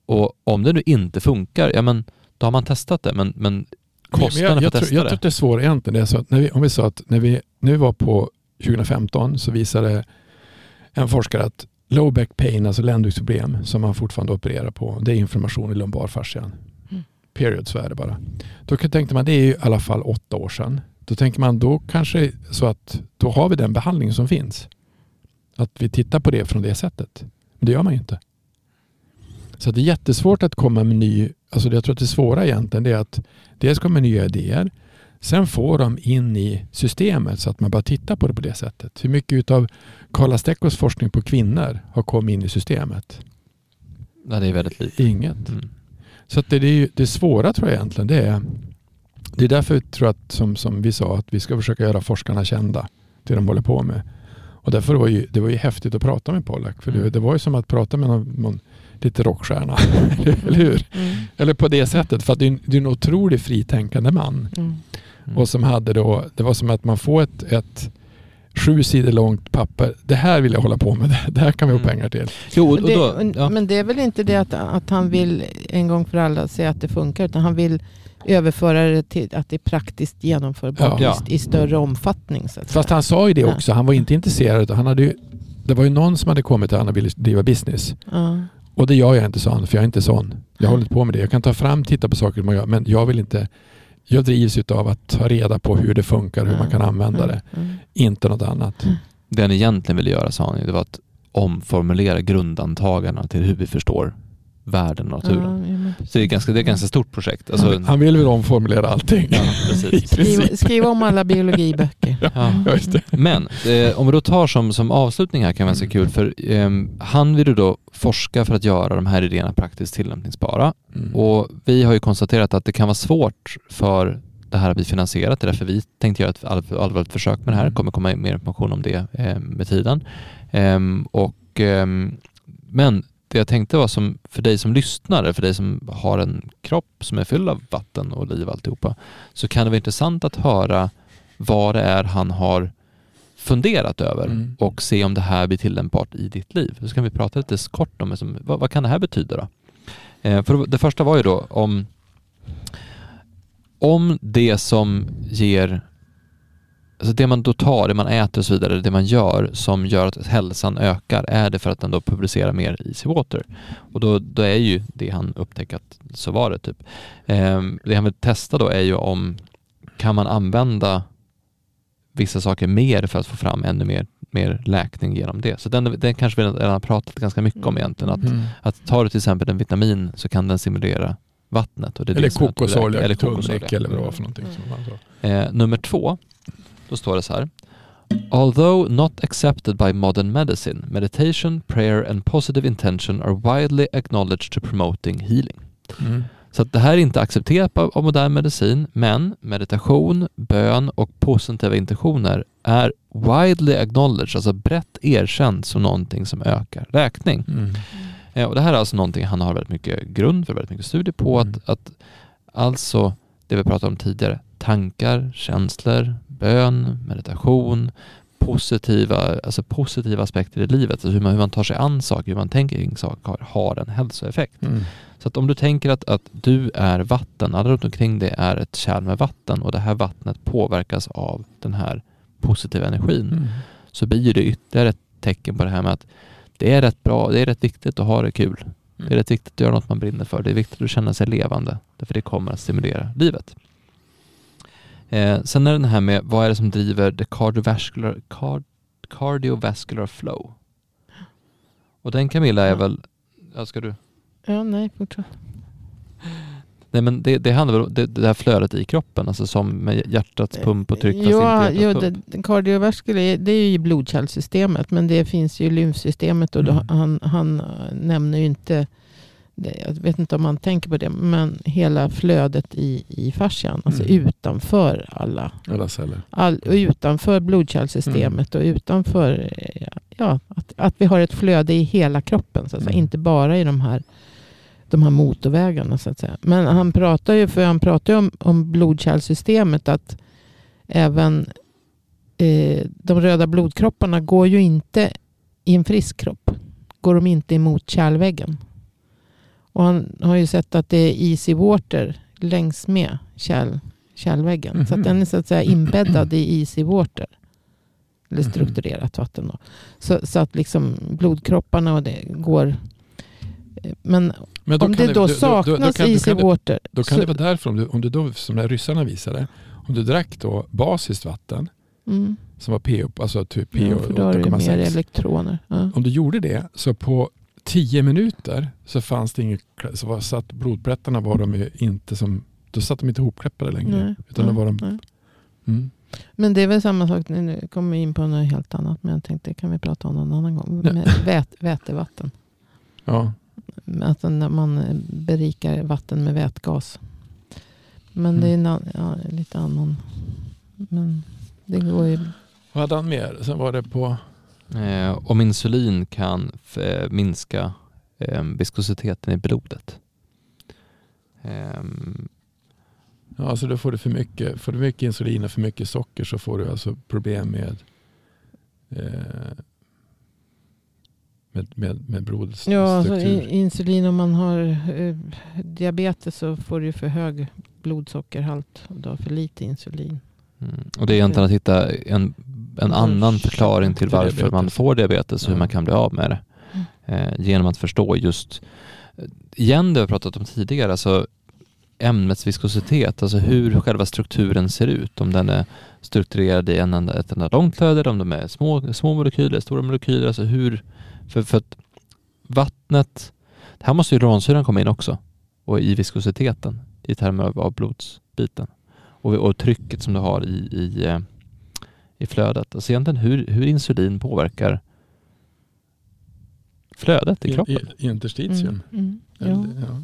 Speaker 1: Och om det nu inte funkar, ja men då har man testat det. Men, men kostnaden
Speaker 2: Men jag, jag,
Speaker 1: för att
Speaker 2: tror,
Speaker 1: testa
Speaker 2: jag tror
Speaker 1: det.
Speaker 2: att det är svårare egentligen. Det är så att när vi, om vi sa att när vi nu var på 2015 så visade en forskare att low back pain, alltså ländryggsproblem som man fortfarande opererar på, det är inflammation i lumbarfascian.
Speaker 3: Mm.
Speaker 2: Period, så är det bara. Då kan- tänkte man, det är ju i alla fall åtta år sedan. Då tänker man, då kanske så att då har vi den behandling som finns. Att vi tittar på det från det sättet. Men det gör man ju inte. Så det är jättesvårt att komma med ny, alltså jag tror att det svåra egentligen är att dels kommer nya idéer, sen får de in i systemet så att man bara tittar på det på det sättet. Hur mycket av Karla Steckos forskning på kvinnor har kommit in i systemet?
Speaker 1: Ja, det är väldigt lite.
Speaker 2: Inget.
Speaker 1: Mm.
Speaker 2: Så att det, det, det svåra tror jag egentligen det är det är därför jag tror att som, som vi sa att vi ska försöka göra forskarna kända det de håller på med. Och därför var ju, det var ju häftigt att prata med Pollack för det,
Speaker 1: Mm.
Speaker 2: det var ju som att prata med någon, någon lite rockstjärna. eller hur?
Speaker 3: Mm.
Speaker 2: Eller på det sättet för att det är en, det är en otroligt fritänkande man.
Speaker 3: Mm.
Speaker 1: Mm.
Speaker 2: Och som hade då, det var som att man får ett, ett sju sidor långt papper. Det här vill jag hålla på med. Det här kan vi få
Speaker 1: Mm.
Speaker 2: pengar till.
Speaker 1: Jo, och, då,
Speaker 3: det,
Speaker 1: ja.
Speaker 3: men det är väl inte det att, att han vill en gång för alla säga att det funkar, utan han vill överföra det till att det är praktiskt genomförbart
Speaker 1: Ja.
Speaker 3: i, i större omfattning. Så att
Speaker 2: Fast
Speaker 3: säga.
Speaker 2: han sa ju det också. Han var inte intresserad. Han hade ju, det var ju någon som hade kommit och ville driva business.
Speaker 3: Ja.
Speaker 2: Och det gör jag inte, han, för jag är inte sån. Jag har
Speaker 3: Mm.
Speaker 2: hållit på med det. Jag kan ta fram, titta på saker man gör, men jag vill inte jag drivs av att ta reda på hur det funkar, hur man kan använda det.
Speaker 3: Mm.
Speaker 2: Inte något annat.
Speaker 1: det han egentligen ville göra, sa han det var att omformulera grundantagandena till hur vi förstår världen och naturen.
Speaker 3: Ja,
Speaker 1: Så det är, ganska, det är ett ganska stort projekt. Alltså,
Speaker 2: han, han vill väl omformulera allting.
Speaker 1: ja,
Speaker 2: princip.
Speaker 3: skriva om alla biologiböcker.
Speaker 1: Ja. Men eh, om vi då tar som, som avslutning här kan vara ganska kul för ehm, han vill ju då forska för att göra de här idéerna praktiskt tillämpningsbara
Speaker 2: Mm.
Speaker 1: och vi har ju konstaterat att det kan vara svårt för det här att bli finansierat. Det är därför vi tänkte göra ett all- allvarligt försök med det här. Det kommer komma mer information om det eh, med tiden. Ehm, och, ehm, men det jag tänkte var som för dig som lyssnare, för dig som har en kropp som är fylld av vatten och liv och alltihopa, så kan det vara intressant att höra vad det är han har funderat över
Speaker 2: Mm.
Speaker 1: och se om det här blir tillämpbart i ditt liv. Så kan vi prata lite kort om liksom, vad, vad kan det här betyda då? Eh, för det första var ju då om, om det som ger alltså det man då tar, det man äter och så vidare, det man gör som gör att hälsan ökar, är det för att den då publicerar mer easy water? Och då, då är ju det han upptäcker att så var det typ. Eh, det han vill testa då är ju om kan man använda vissa saker mer för att få fram ännu mer, mer läkning genom det. Så den, den kanske vi redan har pratat ganska mycket om egentligen. Att,
Speaker 2: Mm.
Speaker 1: att tar du till exempel en vitamin så kan den stimulera vattnet. Och det är
Speaker 2: Eller kokosolja,
Speaker 1: eller kokosolja.
Speaker 2: eller vad det var för någonting. Som man sa.
Speaker 1: Eh, nummer två, då står det så här. Although not accepted by modern medicine, meditation, prayer and positive intention are widely acknowledged to promoting healing.
Speaker 2: Mm.
Speaker 1: Så det här är inte accepterat av, av modern medicin, men meditation, bön och positiva intentioner är widely acknowledged, alltså brett erkänt som någonting som ökar läkning.
Speaker 2: Mm.
Speaker 1: Eh, och det här är alltså någonting han har väldigt mycket grund för, väldigt mycket studier på.
Speaker 2: Mm.
Speaker 1: Att, att alltså det vi pratade om tidigare, tankar, känslor, bön, meditation, positiva, alltså positiva aspekter i livet, alltså hur, man, hur man tar sig an saker, hur man tänker kring saker har, en hälsoeffekt.
Speaker 2: Mm.
Speaker 1: Så att om du tänker att, att du är vatten, alla runt omkring dig är ett kärl med vatten och det här vattnet påverkas av den här positiva energin
Speaker 2: Mm.
Speaker 1: så blir det ytterligare ett tecken på det här med att det är rätt bra, det är rätt viktigt att ha det kul. Det är rätt viktigt att göra något man brinner för. Det är viktigt att känna sig levande. Därför det kommer att stimulera livet. Eh, sen är det den här med vad är det som driver the cardiovascular, card, cardiovascular flow? Och den Camilla är
Speaker 3: Ja.
Speaker 1: väl, ja, ska du?
Speaker 3: Ja, nej, fortsätt.
Speaker 1: Nej men det, det handlar väl om det, det här flödet i kroppen, alltså som med hjärtats pump och tryck fast
Speaker 3: Ja,
Speaker 1: hjärtats
Speaker 3: det,
Speaker 1: pump.
Speaker 3: det är ju blodkärlsystemet, men det finns ju lymfsystemet och
Speaker 2: Mm.
Speaker 3: han, han nämner ju inte, jag vet inte om man tänker på det, men hela flödet i, i fascian, alltså
Speaker 2: Mm.
Speaker 3: utanför alla,
Speaker 2: Alla celler.
Speaker 3: all, och utanför blodkärlsystemet och utanför, ja, att, att vi har ett flöde i hela kroppen, så att säga.
Speaker 2: Mm.
Speaker 3: inte bara i de här de här motorvägarna så att säga. Men han pratar ju, för han pratar om, om blodkärlsystemet att även eh, de röda blodkropparna går ju inte i en frisk kropp. Går de inte emot kärlväggen. Och han har ju sett att det är easy water längs med kärl, kärlväggen. Så att
Speaker 2: Mhm.
Speaker 3: den är så att säga inbäddad i easy water. Eller
Speaker 2: Mhm.
Speaker 3: strukturerat vatten då. Så, så att liksom blodkropparna och det går. Men
Speaker 2: Men
Speaker 3: om det då saknas
Speaker 2: då, då kan, då
Speaker 3: easy
Speaker 2: kan, det,
Speaker 3: water.
Speaker 2: då kan
Speaker 3: så,
Speaker 2: det vara därför, om du, om du då, som de ryssarna visade, om du drack då basiskt vatten
Speaker 3: mm,
Speaker 2: som var pH, alltså typ pH
Speaker 3: mer
Speaker 2: 8,6.
Speaker 3: elektroner. Ja.
Speaker 2: Om du gjorde det så på 10 minuter så fanns det inget, så var, satt blodplättarna var de inte som, då satt de inte ihopkläppade längre.
Speaker 3: Nej,
Speaker 2: utan
Speaker 3: nej,
Speaker 2: var de, mm.
Speaker 3: Men det är väl samma sak, nu- kommer vi in på något helt annat, men jag tänkte det kan vi prata om någon annan gång. Vät, vätevatten.
Speaker 2: ja.
Speaker 3: Alltså när man eh, berikar vatten med vätgas. Men
Speaker 2: Mm.
Speaker 3: det är en, an- ja, lite annan. Men det går ju.
Speaker 2: Vad hade han mer? Sen var det på,
Speaker 1: Eh, om insulin kan f- eh, minska eh, viskositeten i blodet. Ehm,
Speaker 2: ja alltså då får du för mycket, får du mycket insulin och för mycket socker så får du alltså problem med eh, med, med, med blodstruktur.
Speaker 3: Ja, alltså, insulin om man har eh, diabetes så får du för hög blodsockerhalt. Och du har för lite insulin.
Speaker 1: mm. Och det är egentligen att hitta en, en annan förklaring till varför man får diabetes och hur man kan bli av med det.
Speaker 3: Mm.
Speaker 1: Eh, genom att förstå just, eh, igen det vi har pratat om tidigare, alltså ämnets viskositet, alltså hur själva strukturen ser ut. Om den är strukturerad i en enda, ett enda långt flöde, om de är små, små molekyler, stora molekyler, alltså hur, för, för att vattnet, här måste ju uransyran komma in också och i viskositeten i termer av, av blodsbiten och, och trycket som du har i, i, eh, i flödet. Alltså egentligen hur, hur insulin påverkar flödet i
Speaker 2: I,
Speaker 1: kroppen.
Speaker 2: i, i interstitium.
Speaker 3: Mm, mm, ja.
Speaker 2: Ja.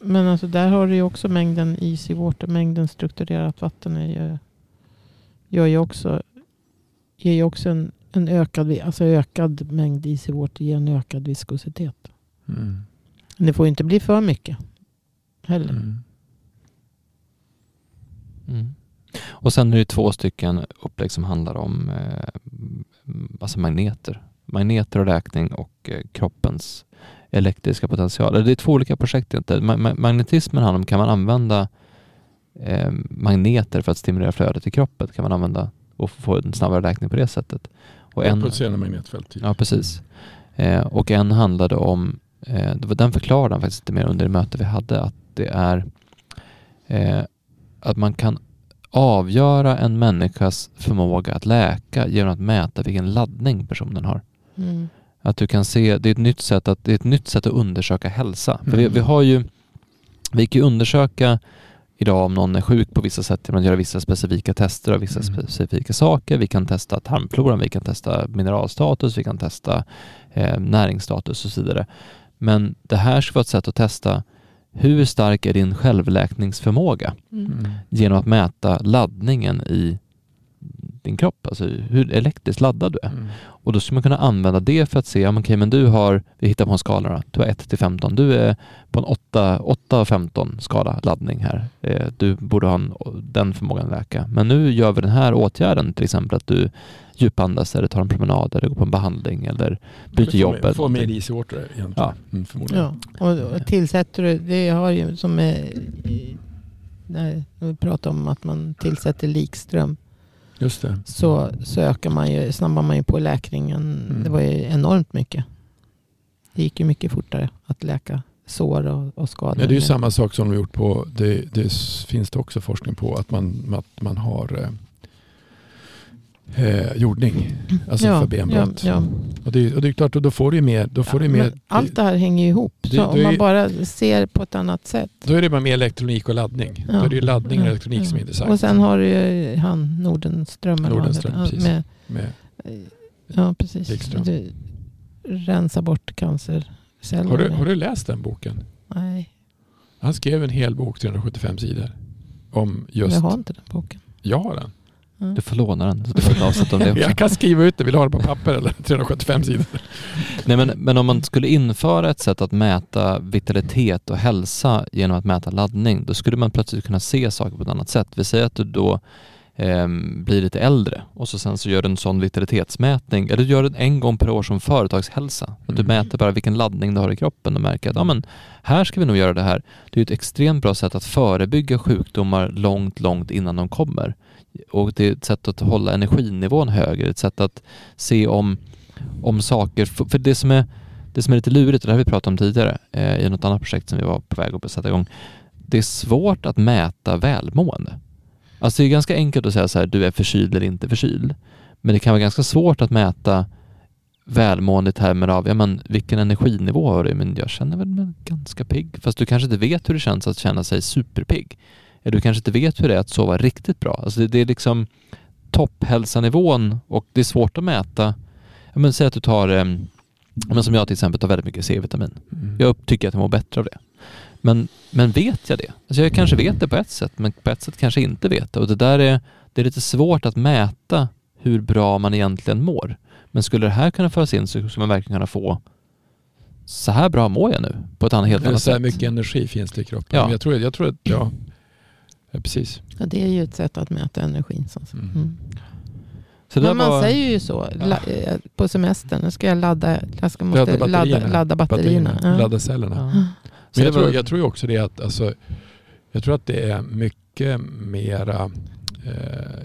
Speaker 3: Men alltså där har du ju också mängden easy water, mängden strukturerat vatten är ju, gör ju också, ger ju också en, en ökad, alltså ökad mängd easy water ger en ökad viskositet.
Speaker 2: Mm.
Speaker 3: Men det får ju inte bli för mycket heller.
Speaker 2: Mm.
Speaker 1: Mm. Och sen är det två stycken upplägg som handlar om eh, alltså magneter. Magneter och räkning och eh, kroppens elektriska potential. Det är två olika projekt ma- magnetismen handlar om kan man använda eh, magneter för att stimulera flödet i kroppen kan man använda och få en snabbare läkning på det sättet. Och en,
Speaker 2: Pulserande magnetfält. Typ.
Speaker 1: ja, precis. Eh, och en handlade om, eh, det var, den förklarade han faktiskt lite mer under det möte vi hade, att det är eh, att man kan avgöra en människas förmåga att läka genom att mäta vilken laddning personen har.
Speaker 3: Mm.
Speaker 1: Att du kan se, det är ett nytt sätt att, det är ett nytt sätt att undersöka hälsa. För vi,
Speaker 2: Mm.
Speaker 1: vi har ju, vi kan ju undersöka idag om någon är sjuk på vissa sätt genom att göra vissa specifika tester av vissa
Speaker 2: Mm.
Speaker 1: specifika saker. Vi kan testa tarmfloran, vi kan testa mineralstatus, vi kan testa eh, näringsstatus och så vidare. Men det här ska vara ett sätt att testa hur stark är din självläkningsförmåga
Speaker 3: Mm.
Speaker 1: Genom att mäta laddningen i din kropp, alltså hur elektriskt laddad du är.
Speaker 2: Mm.
Speaker 1: Och då skulle man kunna använda det för att se, ja men okej men du har, vi hittar på en skala då, du har 1 till 15, du är på en 8, 8 av 15 skala laddning här. Eh, du borde ha en, den förmågan att läka. Men nu gör vi den här åtgärden, till exempel att du djupandas eller tar en promenad eller går på en behandling eller byter jobb. eller
Speaker 2: Får mer
Speaker 1: någonting.
Speaker 2: easy water egentligen.
Speaker 1: Ja.
Speaker 2: Mm, förmodligen.
Speaker 3: Ja, och, och tillsätter du, det har ju som är, när vi pratar om att man tillsätter likström
Speaker 2: Just det.
Speaker 3: så, så ökar man ju, snabbar man ju på läkningen.
Speaker 2: Mm.
Speaker 3: Det var ju enormt mycket. Det gick ju mycket fortare att läka sår och, och skador.
Speaker 2: Ja, det är ju samma sak som de gjort på, det, det finns det också forskning på, att man, att man har eh, jordning. Alltså
Speaker 3: ja,
Speaker 2: för benbrott.
Speaker 3: Ja, ja.
Speaker 2: Och, det, och det är klart, då får du ju mer, då får du
Speaker 3: Ja,
Speaker 2: mer
Speaker 3: men allt det här hänger ju ihop.
Speaker 2: Det-
Speaker 3: så om
Speaker 2: är-
Speaker 3: man bara ser på ett annat sätt.
Speaker 2: då är det bara mer elektronik och laddning. Då
Speaker 3: Ja.
Speaker 2: är det ju laddning och elektronik som är intressant.
Speaker 3: Och sen har du ju han Nordenström.
Speaker 2: Nordenström,
Speaker 3: han
Speaker 2: precis.
Speaker 3: Med,
Speaker 2: Med,
Speaker 3: ja, precis.
Speaker 2: Wikström.
Speaker 3: Du, rensa bort cancerceller.
Speaker 2: har, du, har du läst den boken?
Speaker 3: Nej,
Speaker 2: Han skrev en hel bok, 375 sidor. Om just,
Speaker 3: jag har inte den boken.
Speaker 2: jag har den.
Speaker 3: Ja.
Speaker 1: Du får låna den, så du får ett avsnitt om det också.
Speaker 2: Jag kan skriva ut det, vill du ha det på papper eller 375 sidor?
Speaker 1: Nej, men, men om man skulle införa ett sätt att mäta vitalitet och hälsa genom att mäta laddning, då skulle man plötsligt kunna se saker på ett annat sätt. Vi säger att du då ehm, blir lite äldre och så sen så gör du en sån vitalitetsmätning, eller du gör den en gång per år som företagshälsa. Att du
Speaker 2: Mm.
Speaker 1: mäter bara vilken laddning du har i kroppen och märker att ja, men här ska vi nog göra det här. Det är ett extremt bra sätt att förebygga sjukdomar långt, långt innan de kommer. Och det är ett sätt att hålla energinivån högre, ett sätt att se om, om saker, för, det som är det som är lite lurigt, och det har vi pratat om tidigare eh, i något annat projekt som vi var på väg att sätta igång. Det är svårt att mäta välmående. Alltså det är ganska enkelt att säga så här, du är förkyld eller inte förkyld. Men det kan vara ganska svårt att mäta välmående i termer av, ja men vilken energinivå har du? Men jag känner väl mig ganska pigg. Fast du kanske inte vet hur det känns att känna sig superpigg. Eller du kanske inte vet hur det är att sova riktigt bra. Alltså det, det är liksom topphälsanivån och det är svårt att mäta. Men säg att du tar, eh, men som jag till exempel tar väldigt mycket C-vitamin.
Speaker 2: Mm.
Speaker 1: Jag tycker att jag mår bättre av det. Men, men vet jag det? Alltså jag kanske vet det på ett sätt, men på ett sätt kanske inte vet det. Och det där är, det är lite svårt att mäta hur bra man egentligen mår. Men skulle det här kunna föras in så skulle man verkligen kunna få så här bra mår jag nu på ett annat, helt annat
Speaker 2: så här
Speaker 1: sätt.
Speaker 2: mycket energi finns det i kroppen.
Speaker 1: Ja.
Speaker 2: Jag, tror, jag tror att, ja, ja precis.
Speaker 3: Ja, det är ju ett sätt att mäta energin. Så.
Speaker 2: Mm.
Speaker 3: Mm.
Speaker 1: Så
Speaker 3: Men man
Speaker 1: var-
Speaker 3: säger ju så la, eh, på semestern. Nu ska jag ladda, jag ska, måste
Speaker 2: Ladda
Speaker 3: ladda,
Speaker 2: batterierna.
Speaker 3: ladda, batterierna. Ja.
Speaker 2: Ladda cellerna.
Speaker 1: Ja.
Speaker 2: Men jag, tror, jag tror ju också det att alltså, jag tror att det är mycket mera eh,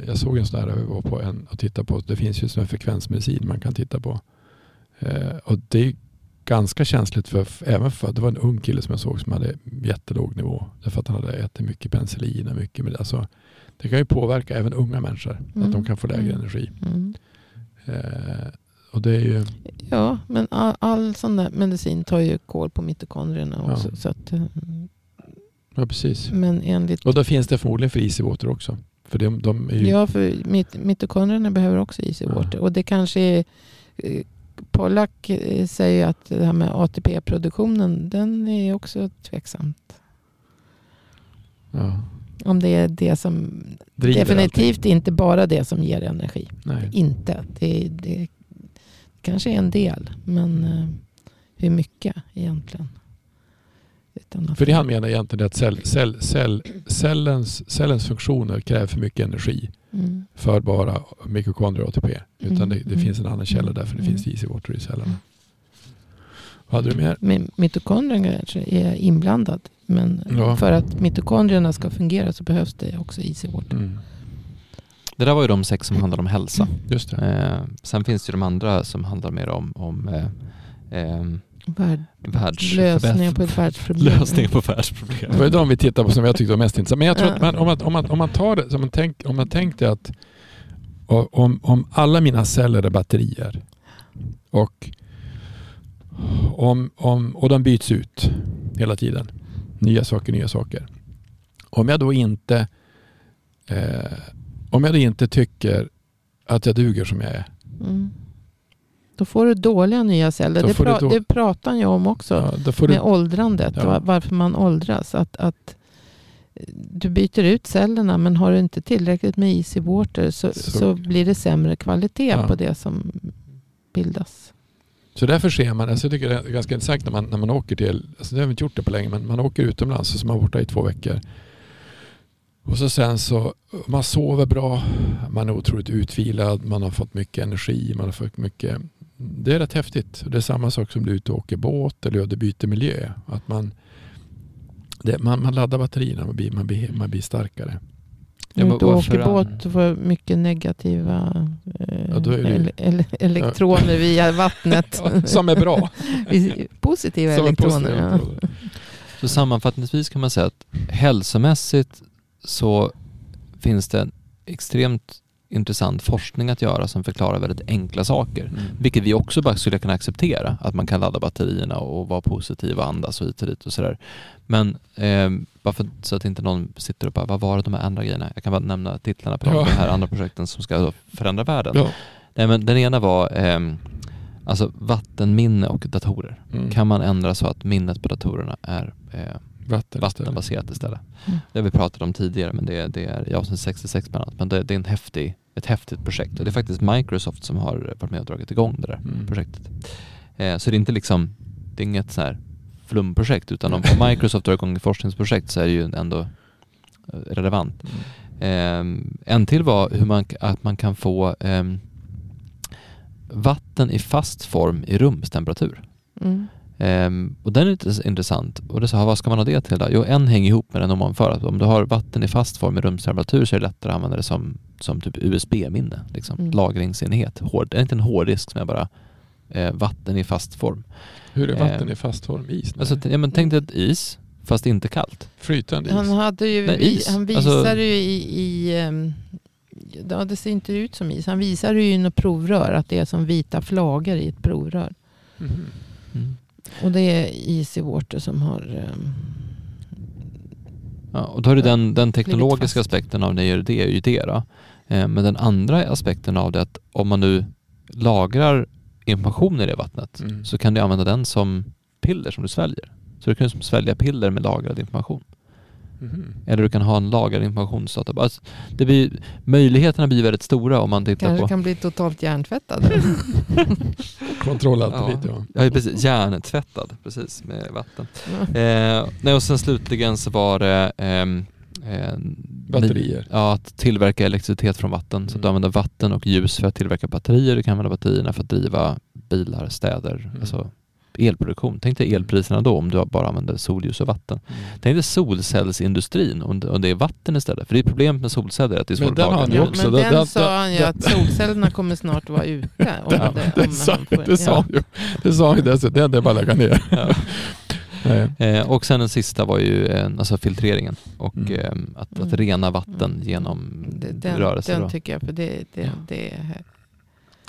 Speaker 2: jag såg en sån där, vi var på en och tittade på, det finns ju som en frekvensmedicin man kan titta på. Eh, och det är ganska känsligt för, även för, det var en ung kille som jag såg som hade jättelåg nivå. Därför att han hade ätit mycket penicillin och mycket med det. Alltså, det kan ju påverka även unga människor,
Speaker 3: Mm.
Speaker 2: att de kan få lägre
Speaker 3: Mm.
Speaker 2: energi.
Speaker 3: Mm.
Speaker 2: Eh, och det är ju,
Speaker 3: Ja, men all, all sån där medicin tar ju kol på mitokondrierna
Speaker 2: Ja.
Speaker 3: också. Så att, eh,
Speaker 2: ja precis.
Speaker 3: men enligt...
Speaker 2: Och då finns det förmodligen för water också. För de, de är ju,
Speaker 3: Ja, för mit, mitokondrierna behöver också easy
Speaker 2: Ja.
Speaker 3: Och det kanske är... Pollack eh, säger att det här med ATP-produktionen, den är också tveksamt.
Speaker 2: ja,
Speaker 3: Om det är det som...
Speaker 2: driver
Speaker 3: definitivt inte bara det som ger energi.
Speaker 2: allting. Nej.
Speaker 3: Inte. Det, det kanske är en del, men eh, hur mycket egentligen?
Speaker 2: För det han menar egentligen är att cell, cell, cell, cellens, cellens funktioner kräver för mycket energi
Speaker 3: Mm.
Speaker 2: för bara mitokondrier och ATP. Utan
Speaker 3: Mm,
Speaker 2: det, det
Speaker 3: mm,
Speaker 2: finns en annan källa
Speaker 3: mm,
Speaker 2: därför det
Speaker 3: mm.
Speaker 2: finns easy water i cellerna. Vad hade du mer?
Speaker 3: Men mitokondrien kanske är inblandad. Men
Speaker 2: Ja.
Speaker 3: för att mitokondrierna ska fungera så behövs det också easy water.
Speaker 2: Mm.
Speaker 1: Det där var ju de sex som handlar om hälsa.
Speaker 2: Just det.
Speaker 1: Eh, sen finns det ju de andra som handlar mer om, om eh, eh,
Speaker 3: Värld,
Speaker 1: världs-
Speaker 3: lösningen på ett världsproblem.
Speaker 1: lösning på världsproblem.
Speaker 2: Det var de vi tittade på som jag tyckte var mest intressanta. Men jag tror
Speaker 3: Ja.
Speaker 2: att man, om, man, om, man, om man tar det, om man, tänk, om man tänkte att om, om alla mina celler är batterier och, om, om, och de byts ut hela tiden. Nya saker, nya saker. Om jag då inte eh, om jag då inte tycker att jag duger som jag är.
Speaker 3: Mm. Då får du dåliga nya celler. Det, pra-
Speaker 2: då-
Speaker 3: det pratar han ju om också.
Speaker 2: Ja,
Speaker 3: med
Speaker 2: du,
Speaker 3: åldrandet.
Speaker 2: Ja.
Speaker 3: va- Varför man åldras. Att, att du byter ut cellerna men har du inte tillräckligt med easy water så,
Speaker 2: Så-
Speaker 3: så, blir det sämre kvalitet
Speaker 2: Ja.
Speaker 3: på det som bildas.
Speaker 2: Så därför ser man, alltså jag tycker det är ganska intressant när man, när man åker till, alltså det har vi inte gjort det på länge, men man åker utomlands och så är man borta i två veckor. Och så sen så, man sover bra, man är otroligt utvilad, man har fått mycket energi, man har fått mycket, det är rätt häftigt. Det är samma sak som du är ute och åker båt eller du byter miljö. Att man, det, man, man laddar batterierna, man blir, man blir, man blir starkare.
Speaker 1: Ja,
Speaker 3: du åker båt du får mycket negativa eh,
Speaker 2: Ja,
Speaker 3: ele- ele- elektroner via vattnet.
Speaker 2: Som är bra.
Speaker 3: Positiva
Speaker 2: Som
Speaker 3: elektroner. ja.
Speaker 2: positiva.
Speaker 1: Så sammanfattningsvis kan man säga att hälsomässigt så finns det en extremt intressant forskning att göra som förklarar väldigt enkla saker.
Speaker 2: Mm.
Speaker 1: Vilket vi också bara skulle kunna acceptera, att man kan ladda batterierna och vara positiv och andas och hit och dit och sådär. Men eh, bara för, så att inte någon sitter och bara, vad var det de här andra grejerna? Jag kan bara nämna titlarna på
Speaker 2: Ja.
Speaker 1: de här andra projekten som ska förändra världen.
Speaker 2: Ja.
Speaker 1: Nej, men den ena var ehm, alltså vattenminne och datorer.
Speaker 2: Mm.
Speaker 1: Kan man ändra så att minnet på datorerna är eh,
Speaker 2: Vatten istället.
Speaker 1: vattenbaserat istället?
Speaker 3: Mm.
Speaker 1: Det har vi pratat om tidigare men det, det är i avsnitt 66 bland annat. Men det, det är en häftig, ett häftigt projekt och det är faktiskt Microsoft som har varit med och dragit igång det där
Speaker 2: Mm.
Speaker 1: projektet. Eh, så det är inte liksom, det är inget så här flumprojekt utan om Microsoft drar igång ett forskningsprojekt så är det ju ändå eh, relevant.
Speaker 2: Mm.
Speaker 1: Ehm, en till var hur man, att man kan få ehm, vatten i fast form i rumstemperatur.
Speaker 3: Mm.
Speaker 1: Ehm, och den är lite intressant. Och det sa, vad ska man ha det till då? Jo, en hänger ihop med den om man för att om du har vatten i fast form i rumstemperatur så är det lättare att använda det som, som typ USB-minne, liksom.
Speaker 3: Mm.
Speaker 1: lagringsenhet. Hård, det är inte en hårddisk som är bara eh, vatten i fast form.
Speaker 2: Hur är vatten
Speaker 1: Eh,
Speaker 2: i fast form? Is?
Speaker 1: Alltså, ja, men tänk dig ett is, fast inte kallt.
Speaker 2: Flytande is?
Speaker 3: Han, hade ju,
Speaker 1: Nej, is.
Speaker 3: han
Speaker 1: Alltså-
Speaker 3: visade ju i, i ehm, ja, det ser inte ut som is. Han visade ju i något provrör att det är som vita flagor i ett provrör.
Speaker 2: Mhm.
Speaker 1: Mm.
Speaker 3: Och det är Easy Water som har ehm,
Speaker 1: Ja, och då är det den, den teknologiska aspekten av när jag gör det, är ju det då. Eh, men den andra aspekten av det är att om man nu lagrar information i det vattnet
Speaker 2: Mm.
Speaker 1: så kan du använda den som piller som du sväljer. Så du kan ju som svälja piller med lagrad information.
Speaker 2: Mhm.
Speaker 1: Eller du kan ha en lagrad informationsdatabas. Alltså, det blir, möjligheterna blir väldigt stora om man tittar
Speaker 3: kanske
Speaker 1: på...
Speaker 3: kan bli totalt hjärntvättad.
Speaker 2: Kontroll allt
Speaker 1: Ja.
Speaker 2: ja. ja.
Speaker 1: Ja, precis. Hjärntvättad, precis, med vatten.
Speaker 3: Ja.
Speaker 1: Eh, nej, och sen slutligen så var det ehm, eh,
Speaker 2: Batterier.
Speaker 1: Ja, att tillverka elektricitet från vatten. Så att du
Speaker 2: Mm.
Speaker 1: använder vatten och ljus för att tillverka batterier. Du kan använda batterierna för att driva bilar, städer,
Speaker 2: Mm.
Speaker 1: alltså elproduktion. Tänk dig elpriserna då om du bara använder solljus och vatten.
Speaker 2: Mm.
Speaker 1: Tänk dig solcellsindustrin om det, det är vatten istället. För det är problemet med solceller att det är
Speaker 2: Men
Speaker 1: svårt
Speaker 2: den
Speaker 1: att
Speaker 2: har ni också.
Speaker 3: men
Speaker 2: Det-
Speaker 3: den
Speaker 2: det-
Speaker 3: sa han ju
Speaker 2: det-
Speaker 3: att solcellerna kommer snart vara ute. Om det,
Speaker 2: det,
Speaker 3: om
Speaker 2: sa,
Speaker 3: han får-
Speaker 2: det sa han ju. Det sa han ju dessutom. Det är det är bara att lägga ner.
Speaker 1: Ja. Eh, och sen den sista var ju eh, alltså filtreringen och
Speaker 2: Mm.
Speaker 1: eh, att, att
Speaker 3: Mm.
Speaker 1: rena vatten
Speaker 3: Mm.
Speaker 1: genom
Speaker 3: den,
Speaker 1: rörelse.
Speaker 3: den
Speaker 1: då.
Speaker 3: tycker jag, för det, det,
Speaker 1: Ja.
Speaker 3: det,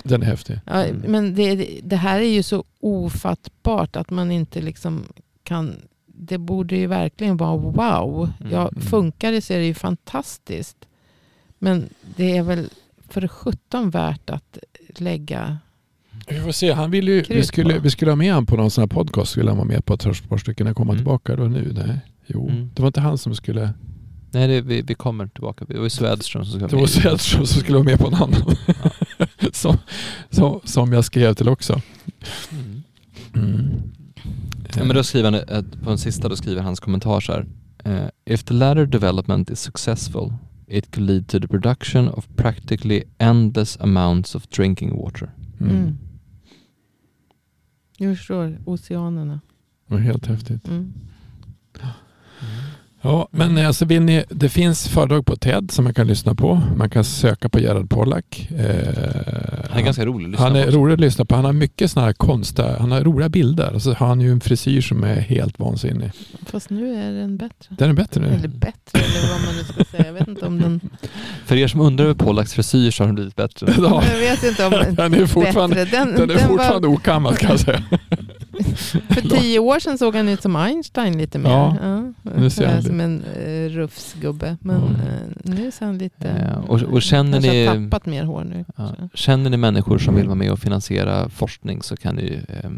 Speaker 2: Den är häftig.
Speaker 3: ja,
Speaker 1: Mm.
Speaker 3: men det, det här är ju så ofattbart att man inte liksom kan... Det borde ju verkligen vara wow. Ja,
Speaker 2: Mm.
Speaker 3: funkar det så är det ju fantastiskt. Men det är väl för 17 värt att lägga...
Speaker 2: Vi får se. Han ville ju, vi, skulle, vi skulle ha med honom på någon sån här podcast. Skulle han vara med på ett par stycken. När kommer han
Speaker 1: Mm.
Speaker 2: tillbaka då nu? Nej. Jo,
Speaker 1: Mm.
Speaker 2: det var inte han som skulle...
Speaker 1: Nej, det, vi, vi kommer tillbaka. Det var ju Swedström som ska
Speaker 2: Det var Sädström som skulle vara med på en annan. som, som, som jag skrev till också.
Speaker 1: Mm.
Speaker 2: Mm.
Speaker 1: Ja, men då skriver han, ett- på den sista då skriver hans kommentar så här. eh, If the latter development is successful it could lead to the production of practically endless amounts of drinking water.
Speaker 2: Mm.
Speaker 3: Jag förstår, oceanerna.
Speaker 2: Det var helt häftigt.
Speaker 3: Mm.
Speaker 2: Ja, men alltså vill ni, det finns föredrag på TED som man kan lyssna på. Man kan söka på Gerhard Pollack. Eh,
Speaker 1: Han är ganska rolig att lyssna
Speaker 2: han är
Speaker 1: på. också.
Speaker 2: rolig att lyssna på. Han har mycket sådana här konstiga, han har roliga bilder. Och så har han ju en frisyr som är helt vansinnig.
Speaker 3: Fast nu är den bättre.
Speaker 2: Den är bättre nu.
Speaker 3: Eller bättre, eller vad man nu ska säga. Jag vet inte om den...
Speaker 1: För er som undrar över Pollaks frisyr så har den blivit bättre.
Speaker 2: Ja,
Speaker 3: Jag vet inte om den
Speaker 2: den är fortfarande,
Speaker 3: bättre. Den,
Speaker 2: den är
Speaker 3: den
Speaker 2: fortfarande
Speaker 3: var,
Speaker 2: okammad kan jag säga.
Speaker 3: för tio år sedan såg han ut som Einstein lite mer.
Speaker 2: Ja,
Speaker 3: Ja,
Speaker 2: nu ser han
Speaker 3: som en uh, rufsgubbe. Men
Speaker 2: Mm.
Speaker 3: eh, nu ser han lite...
Speaker 1: Eh, och, och känner ni...
Speaker 3: har tappat mer hår nu.
Speaker 1: Ja. Känner ni människor som vill vara med och finansiera forskning så kan ni eh,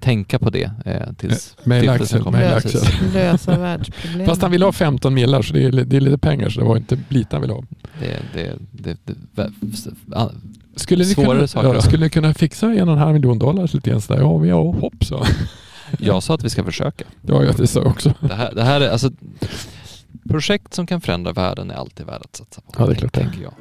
Speaker 1: tänka på det eh, tills stiftelsen
Speaker 2: Axel,
Speaker 1: kommer.
Speaker 2: Axel.
Speaker 3: Lösa världsproblem.
Speaker 2: Fast han ville ha 15 millar så det är, det är lite pengar så det var inte lite han ville ha.
Speaker 1: Det, det, det,
Speaker 2: Skulle ni,
Speaker 1: Svårare
Speaker 2: kunna,
Speaker 1: saker.
Speaker 2: ja, skulle ni kunna fixa en och en halv miljon dollar lite grann sådär? Ja, ja hopp så.
Speaker 1: jag sa att vi ska försöka.
Speaker 2: Ja, jag sa också.
Speaker 1: Det här, det här är alltså projekt som kan förändra världen är alltid värda att satsa på.
Speaker 2: Ja, det är klart
Speaker 1: tänker jag.